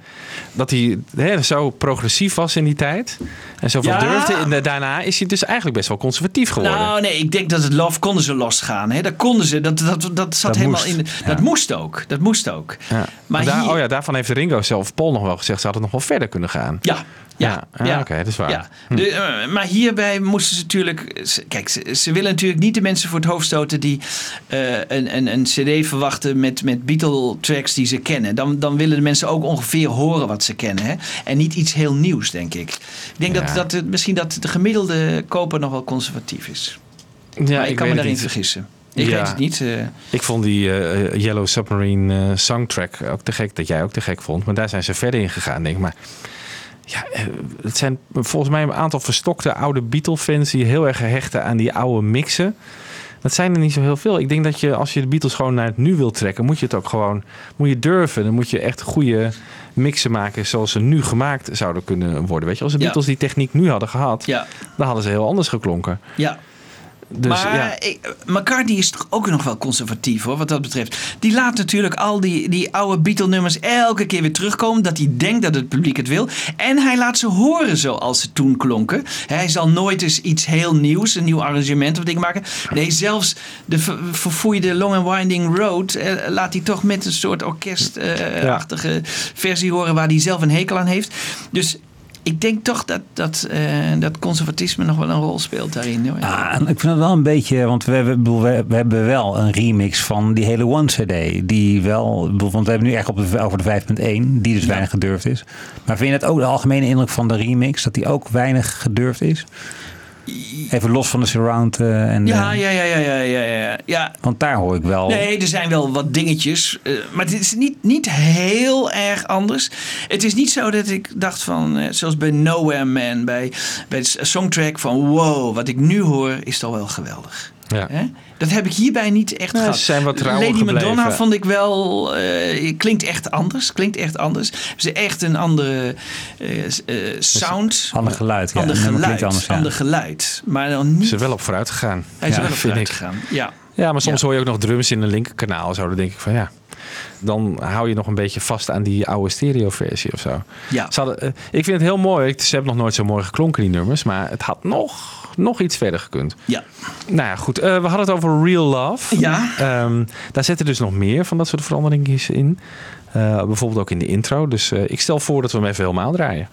dat hij hè, zo progressief was in die tijd. En zoveel Ja. durfde. En daarna is hij dus eigenlijk best wel conservatief geworden. Nou, nee, ik denk dat het Love konden ze losgaan. Hè? Dat konden ze. Dat, dat, dat zat Dat helemaal moest. in. Dat Ja. moest ook. Dat moest ook. Ja. Maar Daar- hier- oh ja, daarvan heeft Ringo zelf Paul nog wel gezegd. Ze hadden nog wel verder kunnen gaan. Ja. Ja, Ja, ja, oké, dat is waar. Ja. Hm. De, eh, maar hierbij moesten ze natuurlijk. Kijk, ze, ze willen natuurlijk niet de mensen voor het hoofd stoten die eh, een, een, een CD verwachten met, met Beatle-tracks die ze kennen. Dan, dan willen de mensen ook ongeveer horen wat ze kennen. Hè? En niet iets heel nieuws, denk ik. Ik denk dat, Ja. dat misschien dat de gemiddelde koper nog wel conservatief is. Ja, maar ik, kan me daarin niet. vergissen. Ik Ja. weet het niet. eh. Ik vond die Yellow Submarine eh, songtrack ook te gek. Dat jij ook te gek vond. Maar daar zijn ze verder in gegaan, denk ik. Maar ja, eh, het zijn volgens mij een aantal verstokte oude Beatle-fans die heel erg hechten aan die oude mixen. Dat zijn er niet zo heel veel. Ik denk dat je, als je de Beatles gewoon naar het nu wilt trekken, moet je het ook gewoon moet je durven. Dan moet je echt goede mixen maken zoals ze nu gemaakt zouden kunnen worden. Weet je, als de Ja. Beatles die techniek nu hadden gehad, Ja. dan hadden ze heel anders geklonken. Ja. Dus maar ja. ik- McCartney is toch ook nog wel conservatief hoor, wat dat betreft. Die laat natuurlijk al die, die oude Beatle-nummers elke keer weer terugkomen. Dat hij denkt dat het publiek het wil. En hij laat ze horen zoals ze toen klonken. Hij zal nooit eens iets heel nieuws, een nieuw arrangement of ding maken. Nee, zelfs de ver- verfoeide Long and Winding Road eh, laat hij toch met een soort orkestachtige versie horen waar hij zelf een hekel aan heeft. Dus ik denk toch dat, dat, eh, dat conservatisme nog wel een rol speelt daarin. hoor. Ah, ik vind het wel een beetje, want we hebben, we, we hebben wel een remix van die hele One CD. Die wel, want we hebben nu echt op de, over de 5.1, die dus weinig gedurfd is. Maar vind je het ook de algemene indruk van de remix, dat die ook weinig gedurfd is? Even los van de surround eh, en... Ja, eh, ja, ja, ja, ja, ja, ja. ja. Want daar hoor ik wel... Nee, er zijn wel wat dingetjes. eh, maar het is niet, niet heel erg anders. Het is niet zo dat ik dacht van, eh, zoals bij Nowhere Man, bij, bij de songtrack van wow, wat ik nu hoor is toch wel geweldig. Ja. Hè? Dat heb ik hierbij niet echt Nee, gehad. ze zijn wat Lady gebleven. Madonna vond ik wel, eh, klinkt echt anders. Klinkt echt anders. Ze echt een andere eh, eh, sound. Ander geluid, ja. Ander geluid. anders, ja. Ander geluid. Maar dan niet. Ze wel op vooruit gegaan. Hij is Ja, wel op vooruit ik. gegaan. Ja. Ja, maar soms Ja. hoor je ook nog drums in een linkerkanaal. Zo, dan denk ik van ja. Dan hou je nog een beetje vast aan die oude stereoversie of zo. Ja. Hadden, eh, ik vind het heel mooi. Ik- Ze hebben nog nooit zo mooi geklonken, die nummers. Maar het had nog, nog iets verder gekund. Ja. Nou ja, goed. Eh, we hadden het over Real Love. Ja. Ehm, daar zitten dus nog meer van dat soort veranderingen in. Eh, bijvoorbeeld ook in de intro. Dus ik stel voor dat we hem even helemaal draaien.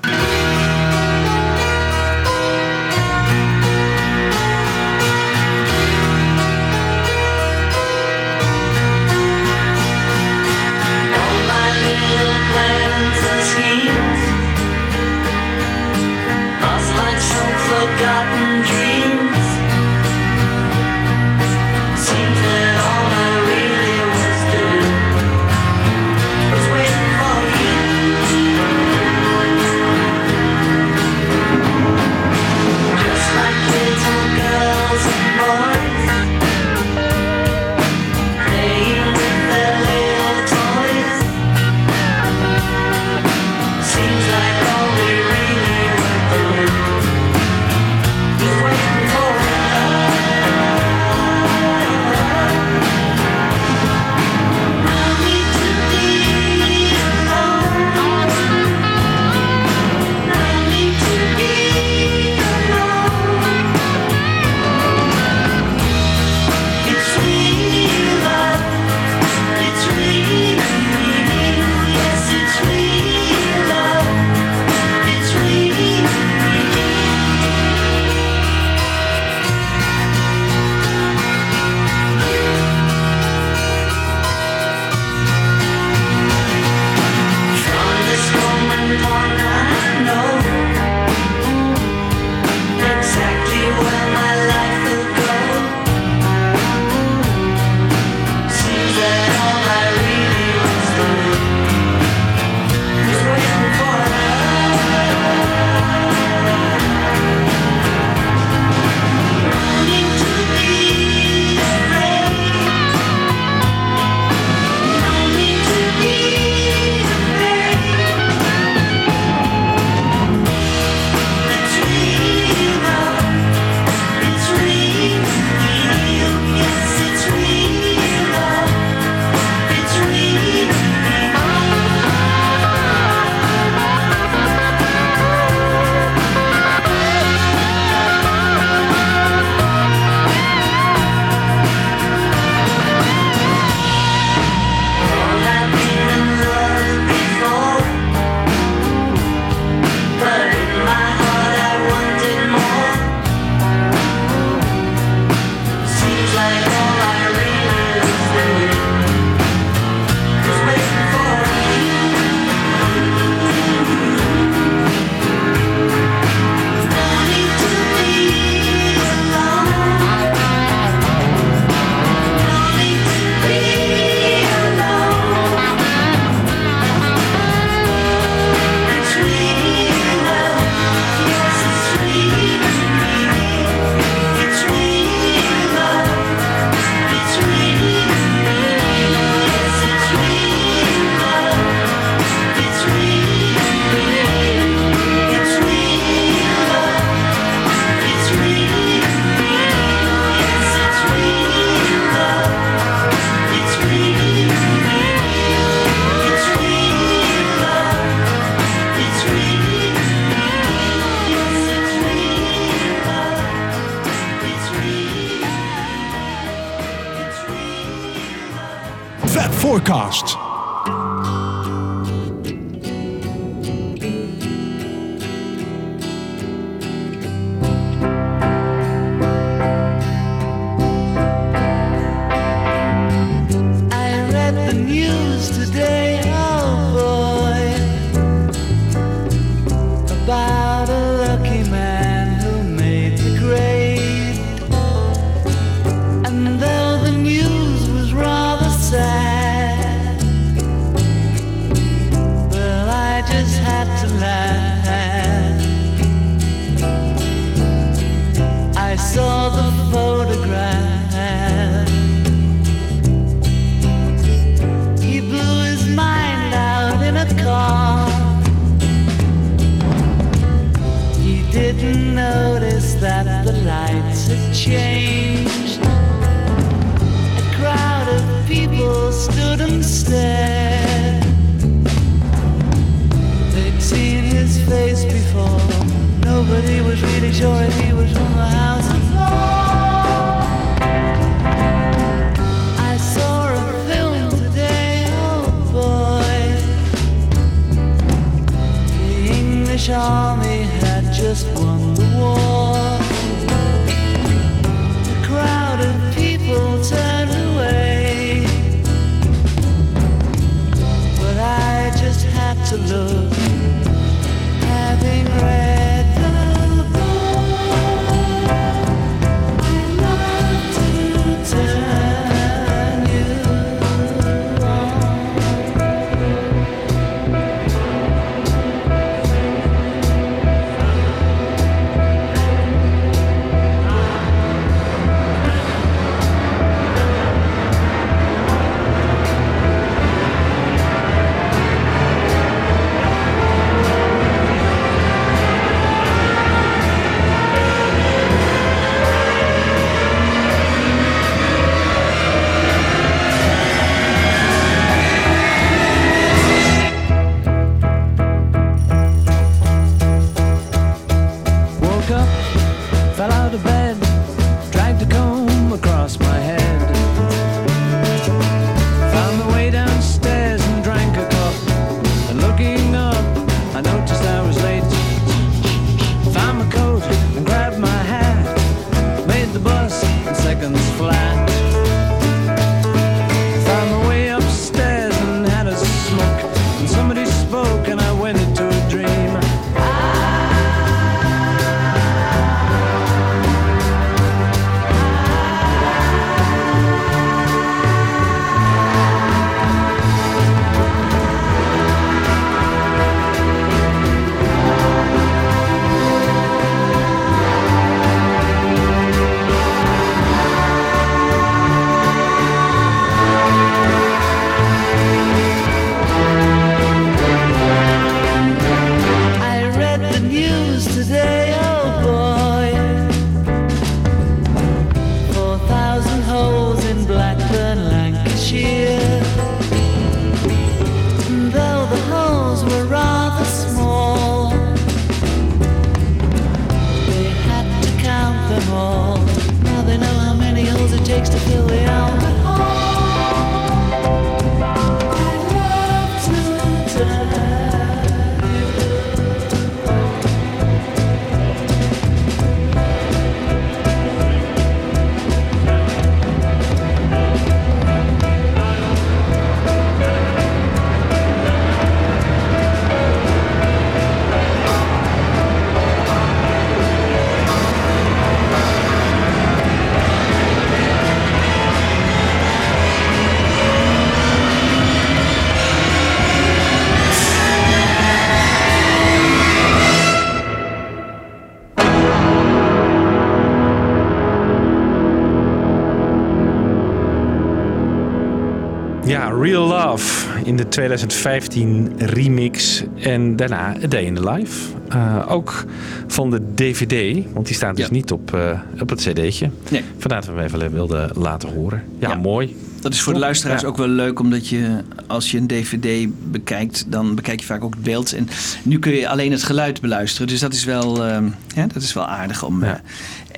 Real Love in de 2015 remix. En daarna A Day in the Life. Eh, ook van de DVD, want die staat dus niet op, eh, op het cd'tje. Nee. Vandaar dat we hem even wilden laten horen. Ja. mooi. Dat is voor de luisteraars ook wel leuk, omdat je als je een DVD bekijkt, dan bekijk je vaak ook het beeld. En nu kun je alleen het geluid beluisteren. Dus dat is wel, ehm, ja, dat is wel aardig om. Ja. eh,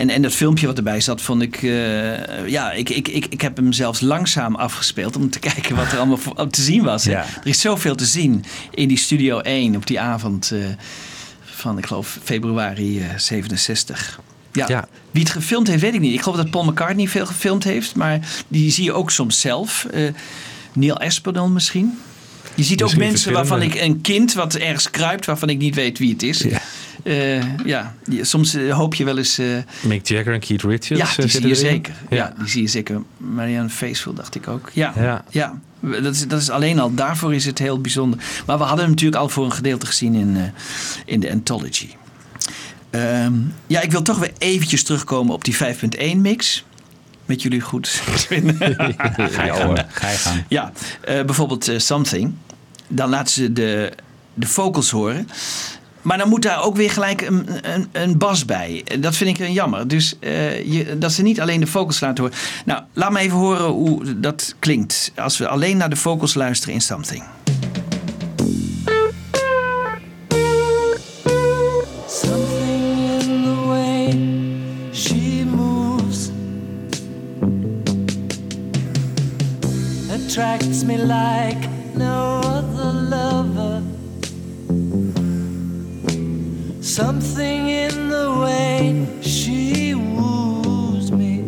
en, en dat filmpje wat erbij zat, vond ik. eh, ja, ik, ik, ik, ik heb hem zelfs langzaam afgespeeld om te kijken wat er allemaal voor- te zien was. Ja. Er is zoveel te zien in die Studio 1 op die avond eh, van, ik geloof, februari eh, 67. Ja. Ja. Wie het gefilmd heeft, weet ik niet. Ik geloof dat Paul McCartney veel gefilmd heeft, maar die zie je ook soms zelf. Eh, Neil Aspinall misschien. Je ziet ook mensen waarvan ik een kind wat ergens kruipt, waarvan ik niet weet wie het is. Ja. Eh, ja, soms eh, hoop je wel eens. eh, Mick Jagger en Keith Richards. ja, die zie je zeker. Ja. Ja. die zie je zeker. Marianne Faithfull dacht ik ook. Ja, ja. Ja. Dat, is, dat is alleen al, daarvoor is het heel bijzonder. Maar we hadden hem natuurlijk al voor een gedeelte gezien in, in de Anthology. Ehm, ja, ik wil toch weer eventjes terugkomen op die 5.1 mix. Met jullie goed. Ga je gang. Ga je gang. Ja, eh, bijvoorbeeld eh, Something. Dan laten ze de, de vocals horen. Maar dan moet daar ook weer gelijk een, een, een bas bij. Dat vind ik een jammer. Dus eh, je, dat ze niet alleen de vocals laten horen. Nou, laat me even horen hoe dat klinkt. Als we alleen naar de vocals luisteren in Something. Something attracts me like no other lover. Something in the way she woos me.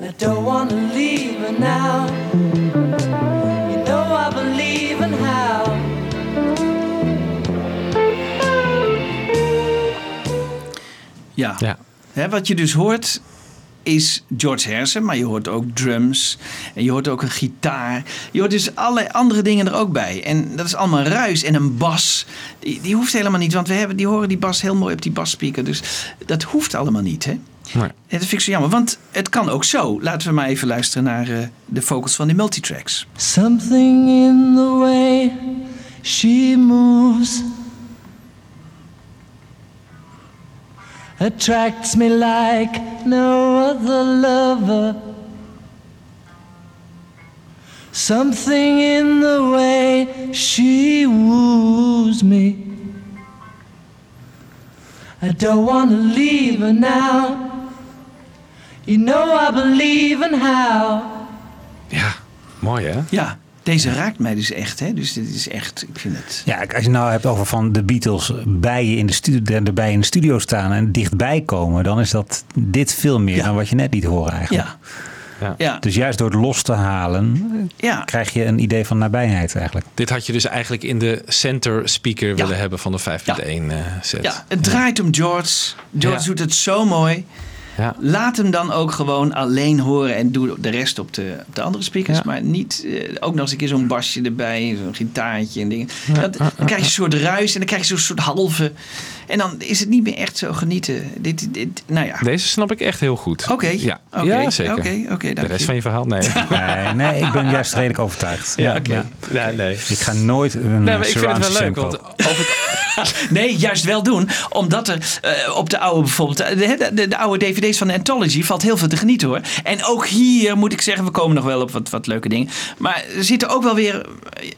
I don't wanna leave her now. You know I believe in how. Ja. Ja. Hè, wat je dus hoort is George Harrison, maar je hoort ook drums en je hoort ook een gitaar. Je hoort dus allerlei andere dingen er ook bij. En dat is allemaal ruis en een bas. Die, die hoeft helemaal niet, want we hebben, die horen die bas heel mooi op die basspeaker. Dus dat hoeft allemaal niet, hè? Nee. Dat vind ik zo jammer, want het kan ook zo. Laten we maar even luisteren naar eh, de vocals van die multitracks. Something in the way she moves attracts me like no other lover. Something in the way she woos me. I don't want to leave her now. You know I believe in how. Ja, mooi hè? Ja, deze raakt mij dus echt, hè? Dus dit is echt, ik vind het... Ja, als je nou hebt over van de Beatles bij je in de studio, erbij in de studio staan en dichtbij komen, dan is dat dit veel meer Ja. dan wat je net liet horen eigenlijk. Ja. Ja. Ja, Dus juist door het los te halen, ja. krijg je een idee van nabijheid eigenlijk. Dit had je dus eigenlijk in de center speaker willen hebben van de 5.1 eh, set. ja, het draait om George. George Ja. doet het zo mooi. Ja. Laat hem dan ook gewoon alleen horen en doe de rest op de, op de andere speakers. Ja. Maar niet eh, ook nog eens een keer zo'n basje erbij, zo'n gitaartje en dingen. Dat, dan krijg je een soort ruis en dan krijg je zo'n soort halve. En dan is het niet meer echt zo genieten. Dit, dit, nou ja. Deze snap ik echt heel goed. Oké. Ja, Oké. ja zeker. Oké, oké, de rest je. van je verhaal? Nee. Nee, nee, ik ben juist redelijk overtuigd. ja, oké. Ja, nee. Ik ga nooit een Nee, maar ik vind het wel surround leuk, want kopen. over het, Nee, juist wel doen. Omdat er eh, op de oude bijvoorbeeld, eh, de, de, de oude dvd's van de Anthology valt heel veel te genieten hoor. En ook hier moet ik zeggen, we komen nog wel op wat, wat leuke dingen. Maar er zitten ook wel weer,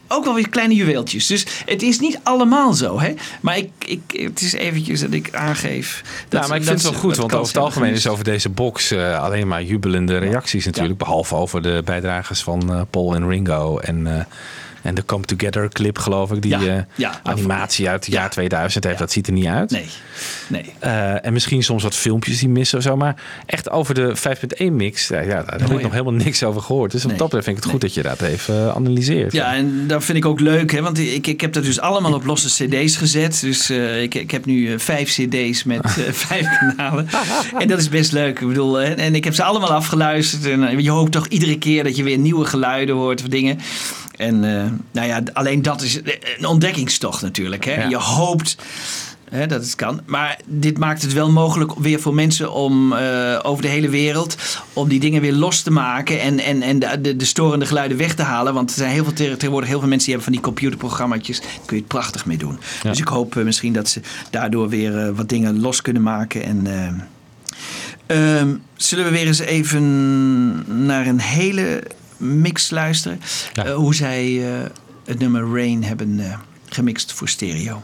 ook wel weer kleine juweeltjes. Dus het is niet allemaal zo. Hè? Maar ik, ik, het is eventjes dat ik aangeef. Dat, ja, maar ik dat vind het wel goed, want over het algemeen is over deze box eh, alleen maar jubelende reacties natuurlijk. Behalve over de bijdragers van Paul en Ringo en, en de Come Together clip geloof ik. Die Ja, eh, ja. animatie uit het Ja. jaar 2000 heeft. Dat ziet er niet uit. Nee, nee. Eh, en misschien soms wat filmpjes die missen of zo. Maar echt over de 5.1 mix, ja, ja, daar heb ik nog helemaal niks over gehoord. Dus Nee. op dat betreft vind ik het goed dat je dat even eh, analyseert. Ja, en dat vind ik ook leuk, hè? want ik, ik heb dat dus allemaal op losse CD's gezet. Dus eh, ik, ik heb nu eh, vijf CD's met eh, vijf kanalen. En dat is best leuk. Ik bedoel, hè, en ik heb ze allemaal afgeluisterd. En eh, je hoopt toch iedere keer dat je weer nieuwe geluiden hoort of dingen. En eh, nou ja, alleen dat is een ontdekkingstocht natuurlijk. Hè? Ja. Je hoopt. Hè, dat het kan. Maar dit maakt het wel mogelijk weer voor mensen om eh, over de hele wereld. om die dingen weer los te maken. en, en, en de, de, de storende geluiden weg te halen. Want er zijn heel veel, te- tegenwoordig heel veel mensen die hebben van die computerprogramma's. Daar kun je het prachtig mee doen. Dus ik hoop eh, misschien dat ze daardoor weer eh, wat dingen los kunnen maken. En. eh, Ehm, zullen we weer eens even naar een hele mix luisteren? Ja. Eh, hoe zij eh, het nummer Rain hebben eh, gemixt voor stereo.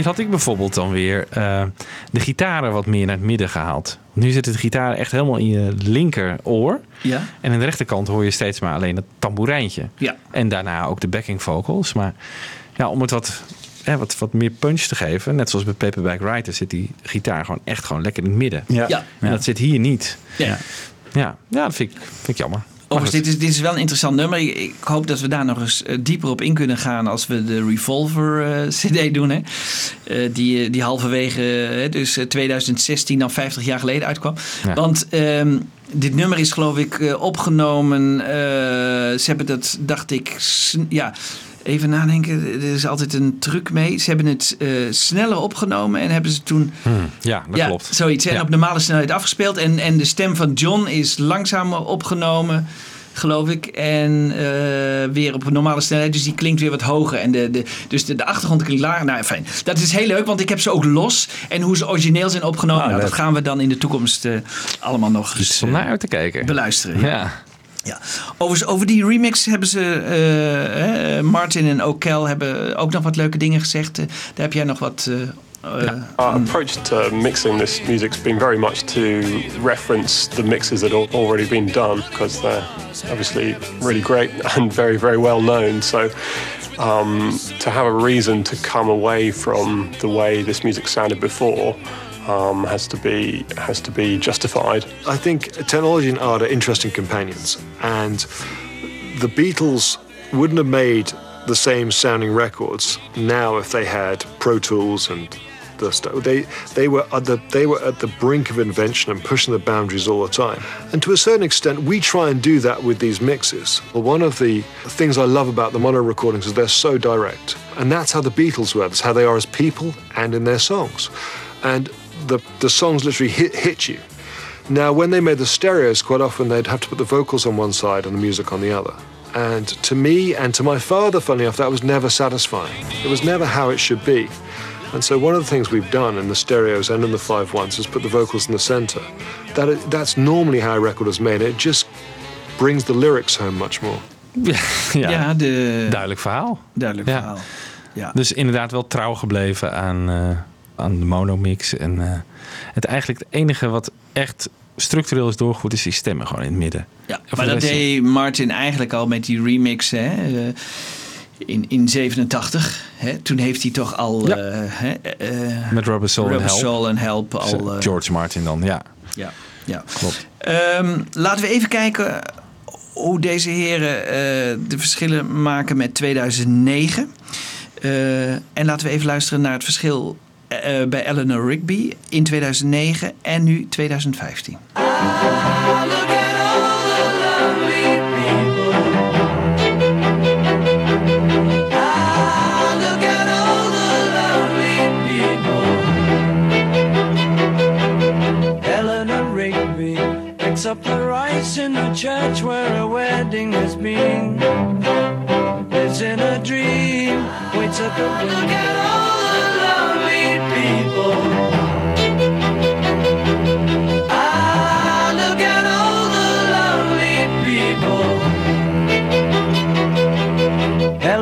Hier had ik bijvoorbeeld dan weer eh, de gitaren wat meer naar het midden gehaald. Nu zit de gitaar echt helemaal in je linkeroor. Ja. En aan de rechterkant hoor je steeds maar alleen het tamboerijntje. Ja. En daarna ook de backing vocals. Maar ja, om het wat, hè, wat, wat meer punch te geven, net zoals bij Paperback Writer, zit die gitaar gewoon echt gewoon lekker in het midden. Ja. Ja. En dat zit hier niet. Ja. Ja, ja dat vind ik, vind ik jammer. Overigens, dit is, dit is wel een interessant nummer. Ik, ik hoop dat we daar nog eens eh, dieper op in kunnen gaan als we de Revolver eh, CD doen. Hè? Eh, die, die halverwege, dus eh, 2016, dan 50 jaar geleden uitkwam. Ja. Want ehm, dit nummer is geloof ik opgenomen. ze hebben dat, dacht ik, ja. Even nadenken, er is altijd een truc mee. Ze hebben het eh, sneller opgenomen en hebben ze toen goed. Hm, ja, dat ja, klopt. zoiets. En Ja. op normale snelheid afgespeeld. En, en de stem van John is langzamer opgenomen, geloof ik. En eh, weer op een normale snelheid. Dus die klinkt weer wat hoger. En de, de, dus de, de achtergrond klinkt lager. Nou, fijn. Dat is heel leuk, want ik heb ze ook los. En hoe ze origineel zijn opgenomen, Ah, nou, dat gaan we dan in de toekomst eh, allemaal nog eens om naar uit te kijken. beluisteren. Ja. Ja. Ja. Overigens, over die remix hebben ze, eh, Martin en O'Kel hebben ook nog wat leuke dingen gezegd. Eh, daar heb jij nog wat... eh, eh, Our approach to mixing this music's been very much to reference the mixes that have already been done because they're obviously really great and very, very well known. So um, to have a reason to come away from the way this music sounded before um, has to be has to be justified. I think technology and art are interesting companions, and the Beatles wouldn't have made the same sounding records now if they had Pro Tools and the stuff. They they were at the they were at the brink of invention and pushing the boundaries all the time. And to a certain extent, we try and do that with these mixes. Well, one of the things I love about the mono recordings is they're so direct, and that's how the Beatles were. That's how they are as people and in their songs. And the the songs literally hit hit you. Now, when they made the stereos, quite often they'd have to put the vocals on one side and the music on the other. And to me and to my father, funny enough, that was never satisfying. It was never how it should be. And so one of the things we've done in the stereos and in the five ones is put the vocals in the center. That that's normally how a record is made. It just brings the lyrics home much more. ja, Ja, de, duidelijk verhaal. duidelijk Ja. verhaal. Ja. Dus inderdaad wel trouw gebleven aan, eh, aan de monomix. En eh, het eigenlijk het enige wat echt structureel is doorgevoerd, is die stemmen gewoon in het midden. Ja, Of maar dat deed Martin eigenlijk al met die remix hè, eh, in, in 87. Hè, toen heeft hij toch al Ja. eh, hè, Met Rubber Soul en Help. Soul en Help al. George Martin dan, ja. ja, ja. Klopt. Ehm, laten we even kijken hoe deze heren de verschillen maken met 2009. Eh, en laten we even luisteren naar het verschil eh, bij Eleanor Rigby in 2009 en nu 2015. Look at all the lonely people. Ah, look at all the lonely people. Eleanor Rigby picks up the rice in the church where a wedding has been. Lives in a dream, waits at the window.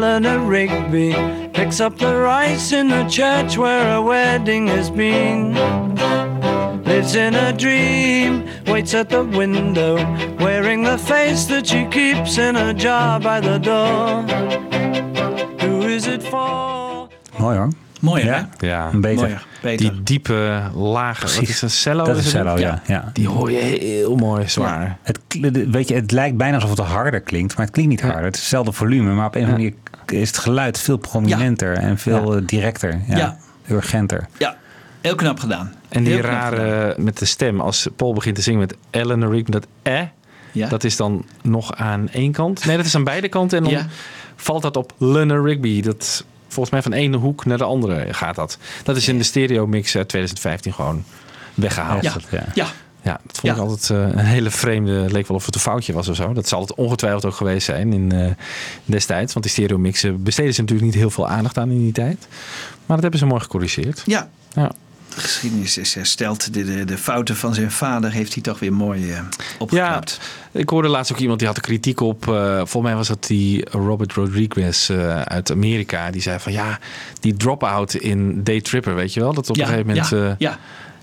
Eleanor Rigby picks up the rice in the church where a wedding has been. Lives in a dream, waits at the window, wearing the face that she keeps in a jar by the door. Who is it for? Mooi hoor. Mooi hè? Ja. Ja, Beter. Mooier, beter. die diepe lage, wat is een cello? Dat is het? cello, ja. ja. Die hoor je heel mooi zwaar. Het, kl- de- weet je, het lijkt bijna alsof het harder klinkt, maar het klinkt niet harder. Het is hetzelfde volume, maar op een of andere manier is het geluid veel prominenter en veel eh, directer. Ja. Ja. Urgenter. Ja, heel knap gedaan. En die gedaan. rare met de stem, als Paul begint te zingen met Eleanor Rigby, dat eh, Ja. dat is dan nog aan één kant. Nee, dat is aan beide kanten. En dan Ja. valt dat op Eleanor Rigby. Dat volgens mij van de ene hoek naar de andere gaat dat. Dat is in de stereo mix uit 2015 gewoon weggehaald. Ja. Ja, Ja, ja. ja dat vond ik Ja. altijd eh, een hele vreemde. Leek wel of het een foutje was of zo. Dat zal het ongetwijfeld ook geweest zijn in eh, destijds. Want die stereo mixen besteden ze natuurlijk niet heel veel aandacht aan in die tijd. Maar dat hebben ze mooi gecorrigeerd. ja. Ja. De geschiedenis is hersteld. De, de, de fouten van zijn vader heeft hij toch weer mooi eh opgeknapt. Ik hoorde laatst ook iemand die had er kritiek op. eh, volgens mij was dat die Robert Rodriguez uit Amerika. Die zei van ja, die drop-out in Day Tripper, weet je wel? Dat op een gegeven moment. ja, ja.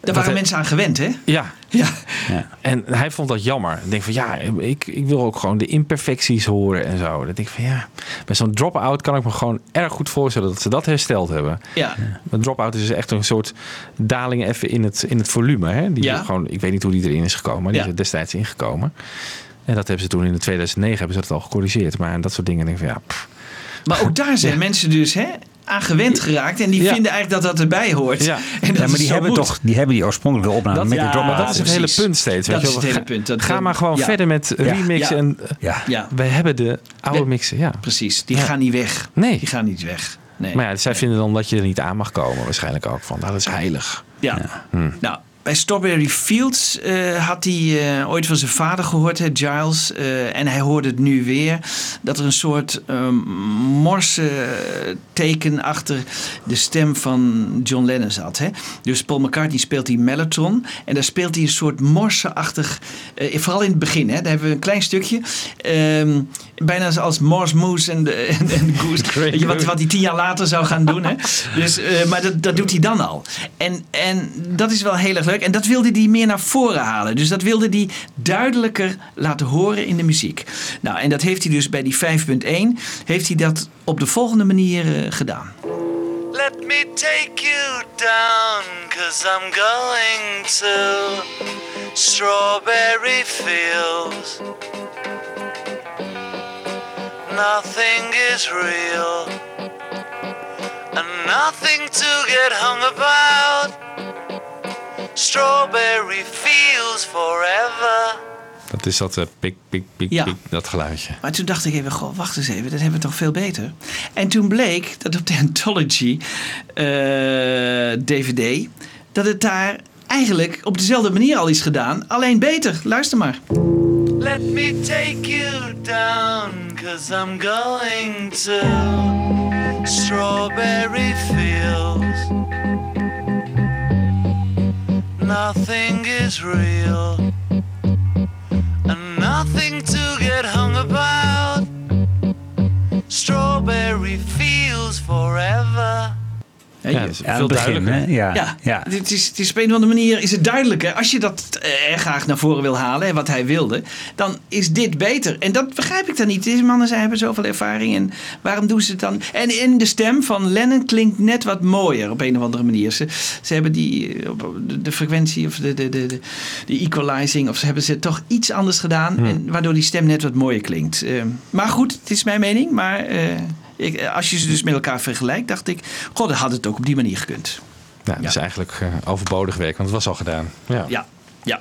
Daar waren hij- mensen aan gewend, hè? ja. Ja. Ja. En hij vond dat jammer. Ik denk van ja, ik, ik wil ook gewoon de imperfecties horen en zo. Dat denk ik van ja, bij zo'n drop-out kan ik me gewoon erg goed voorstellen dat ze dat hersteld hebben. Ja. Een drop-out is dus echt een soort daling even in het, in het volume. Hè? Die Ja. gewoon, ik weet niet hoe die erin is gekomen, maar die Ja. is er destijds ingekomen. En dat hebben ze toen in 2009 hebben ze dat al gecorrigeerd. Maar dat soort dingen denk ik van ja, pff. Maar ook daar zijn mensen dus hè, aan gewend geraakt. En die Ja. vinden eigenlijk dat dat erbij hoort. Ja. En dat Ja, maar die hebben toch die, hebben die oorspronkelijke opname Dat- met ja, die drop maar dat is het precies. hele punt steeds. Dat weet je is wel. het hele Ga- punt. Dat- Ga maar gewoon ja. verder met remixen. Ja. En, Ja. Ja, wij hebben de oude We- mixen, ja. precies. Die gaan niet weg. Nee. Die gaan niet weg. Nee. Maar ja, zij vinden dan dat je er niet aan mag komen. Waarschijnlijk ook van, nou, dat is heilig. Ja. Hm. Nou, bij Strawberry Fields eh, had hij eh, ooit van zijn vader gehoord, hè, Giles. eh, en hij hoorde het nu weer. Dat er een soort eh, morse teken achter de stem van John Lennon zat. Hè? Dus Paul McCartney speelt die mellotron. En daar speelt hij een soort morse-achtig... vooral in het begin, hè? daar hebben we een klein stukje. ehm, bijna als Morse Moose en de, en, en de Goose. Wat, wat hij tien jaar later zou gaan doen. Hè? Dus, maar dat, dat doet hij dan al. En, en dat is wel heel erg leuk. En dat wilde hij meer naar voren halen. Dus dat wilde hij duidelijker laten horen in de muziek. Nou, en dat heeft hij dus bij die 5.1... heeft hij dat op de volgende manier eh, gedaan. Let me take you down, cause I'm going to Strawberry Fields. Nothing is real, and Nothing to get hung about. Strawberry fields forever. Dat is dat eh, pik, pik, pik, Ja. pik, dat geluidje. Maar toen dacht ik even, goh, wacht eens even, dat hebben we toch veel beter. En toen bleek dat op de Anthology eh, DVD, dat het daar eigenlijk op dezelfde manier al is gedaan, alleen beter. Luister maar. Let me take you down, cause I'm going to strawberry fields. Nothing is real, and nothing to get hung about. Strawberry fields forever. Ja, veel begin, duidelijker. hè? Ja, Ja, ja. Het, is, het is op een of andere manier is het duidelijker. Als je dat eh, graag naar voren wil halen, hè, wat hij wilde, dan is dit beter. En dat begrijp ik dan niet. Deze mannen zij hebben zoveel ervaring. En waarom doen ze het dan? En in de stem van Lennon klinkt net wat mooier op een of andere manier. Ze, ze hebben die, eh, de, frequentie of de, de, de, de, de equalizing, of ze hebben ze toch iets anders gedaan. En waardoor die stem net wat mooier klinkt. Eh, maar goed, het is mijn mening. Maar eh, ik, als je ze dus met elkaar vergelijkt, dacht ik, god, dan had het ook op die manier gekund. Ja, dat is eigenlijk eh, overbodig werk, want het was al gedaan. Ja. Ja, ja.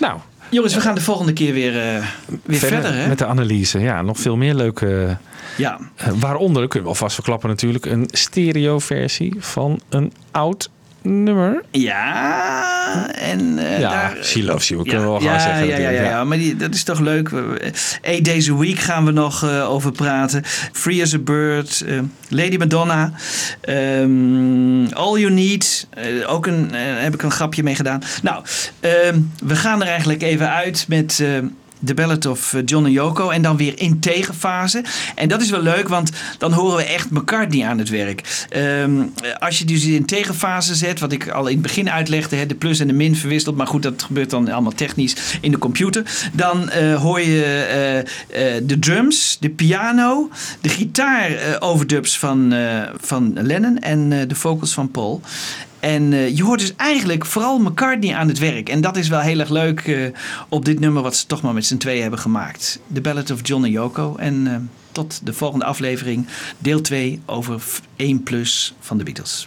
Nou, Jongens, we gaan de volgende keer weer, eh, weer verder. hè? met de analyse. Ja, nog veel meer leuke... Ja. eh, waaronder, kunnen we alvast verklappen natuurlijk, een stereo-versie van een oud nummer. Ja, en eh, Ja, daar... She Loves You, ja, kunnen we wel gaan zeggen Ja, ja, ja, maar die, dat is toch leuk. We- Eight Days a Week gaan we nog eh, over praten. Free as a Bird, eh, Lady Madonna, ehm, All You Need. eh, ook een, heb ik een grapje mee gedaan. Nou, ehm, we gaan er eigenlijk even uit met... The Ballad of eh, John en Yoko. En dan weer in tegenfase. En dat is wel leuk, want dan horen we echt McCartney aan het werk. Ehm, als je dus in tegenfase zet, wat ik al in het begin uitlegde, de plus en de min verwisselt. Maar goed, dat gebeurt dan allemaal technisch in de computer. Dan eh, hoor je eh, de drums, de piano, de gitaar overdubs van, van Lennon en de vocals van Paul. En eh, je hoort dus eigenlijk vooral McCartney aan het werk. En dat is wel heel erg leuk eh, op dit nummer wat ze toch maar met z'n tweeën hebben gemaakt. The Ballad of John en Yoko. En eh, tot de volgende aflevering, deel 2 over 1 plus van de Beatles.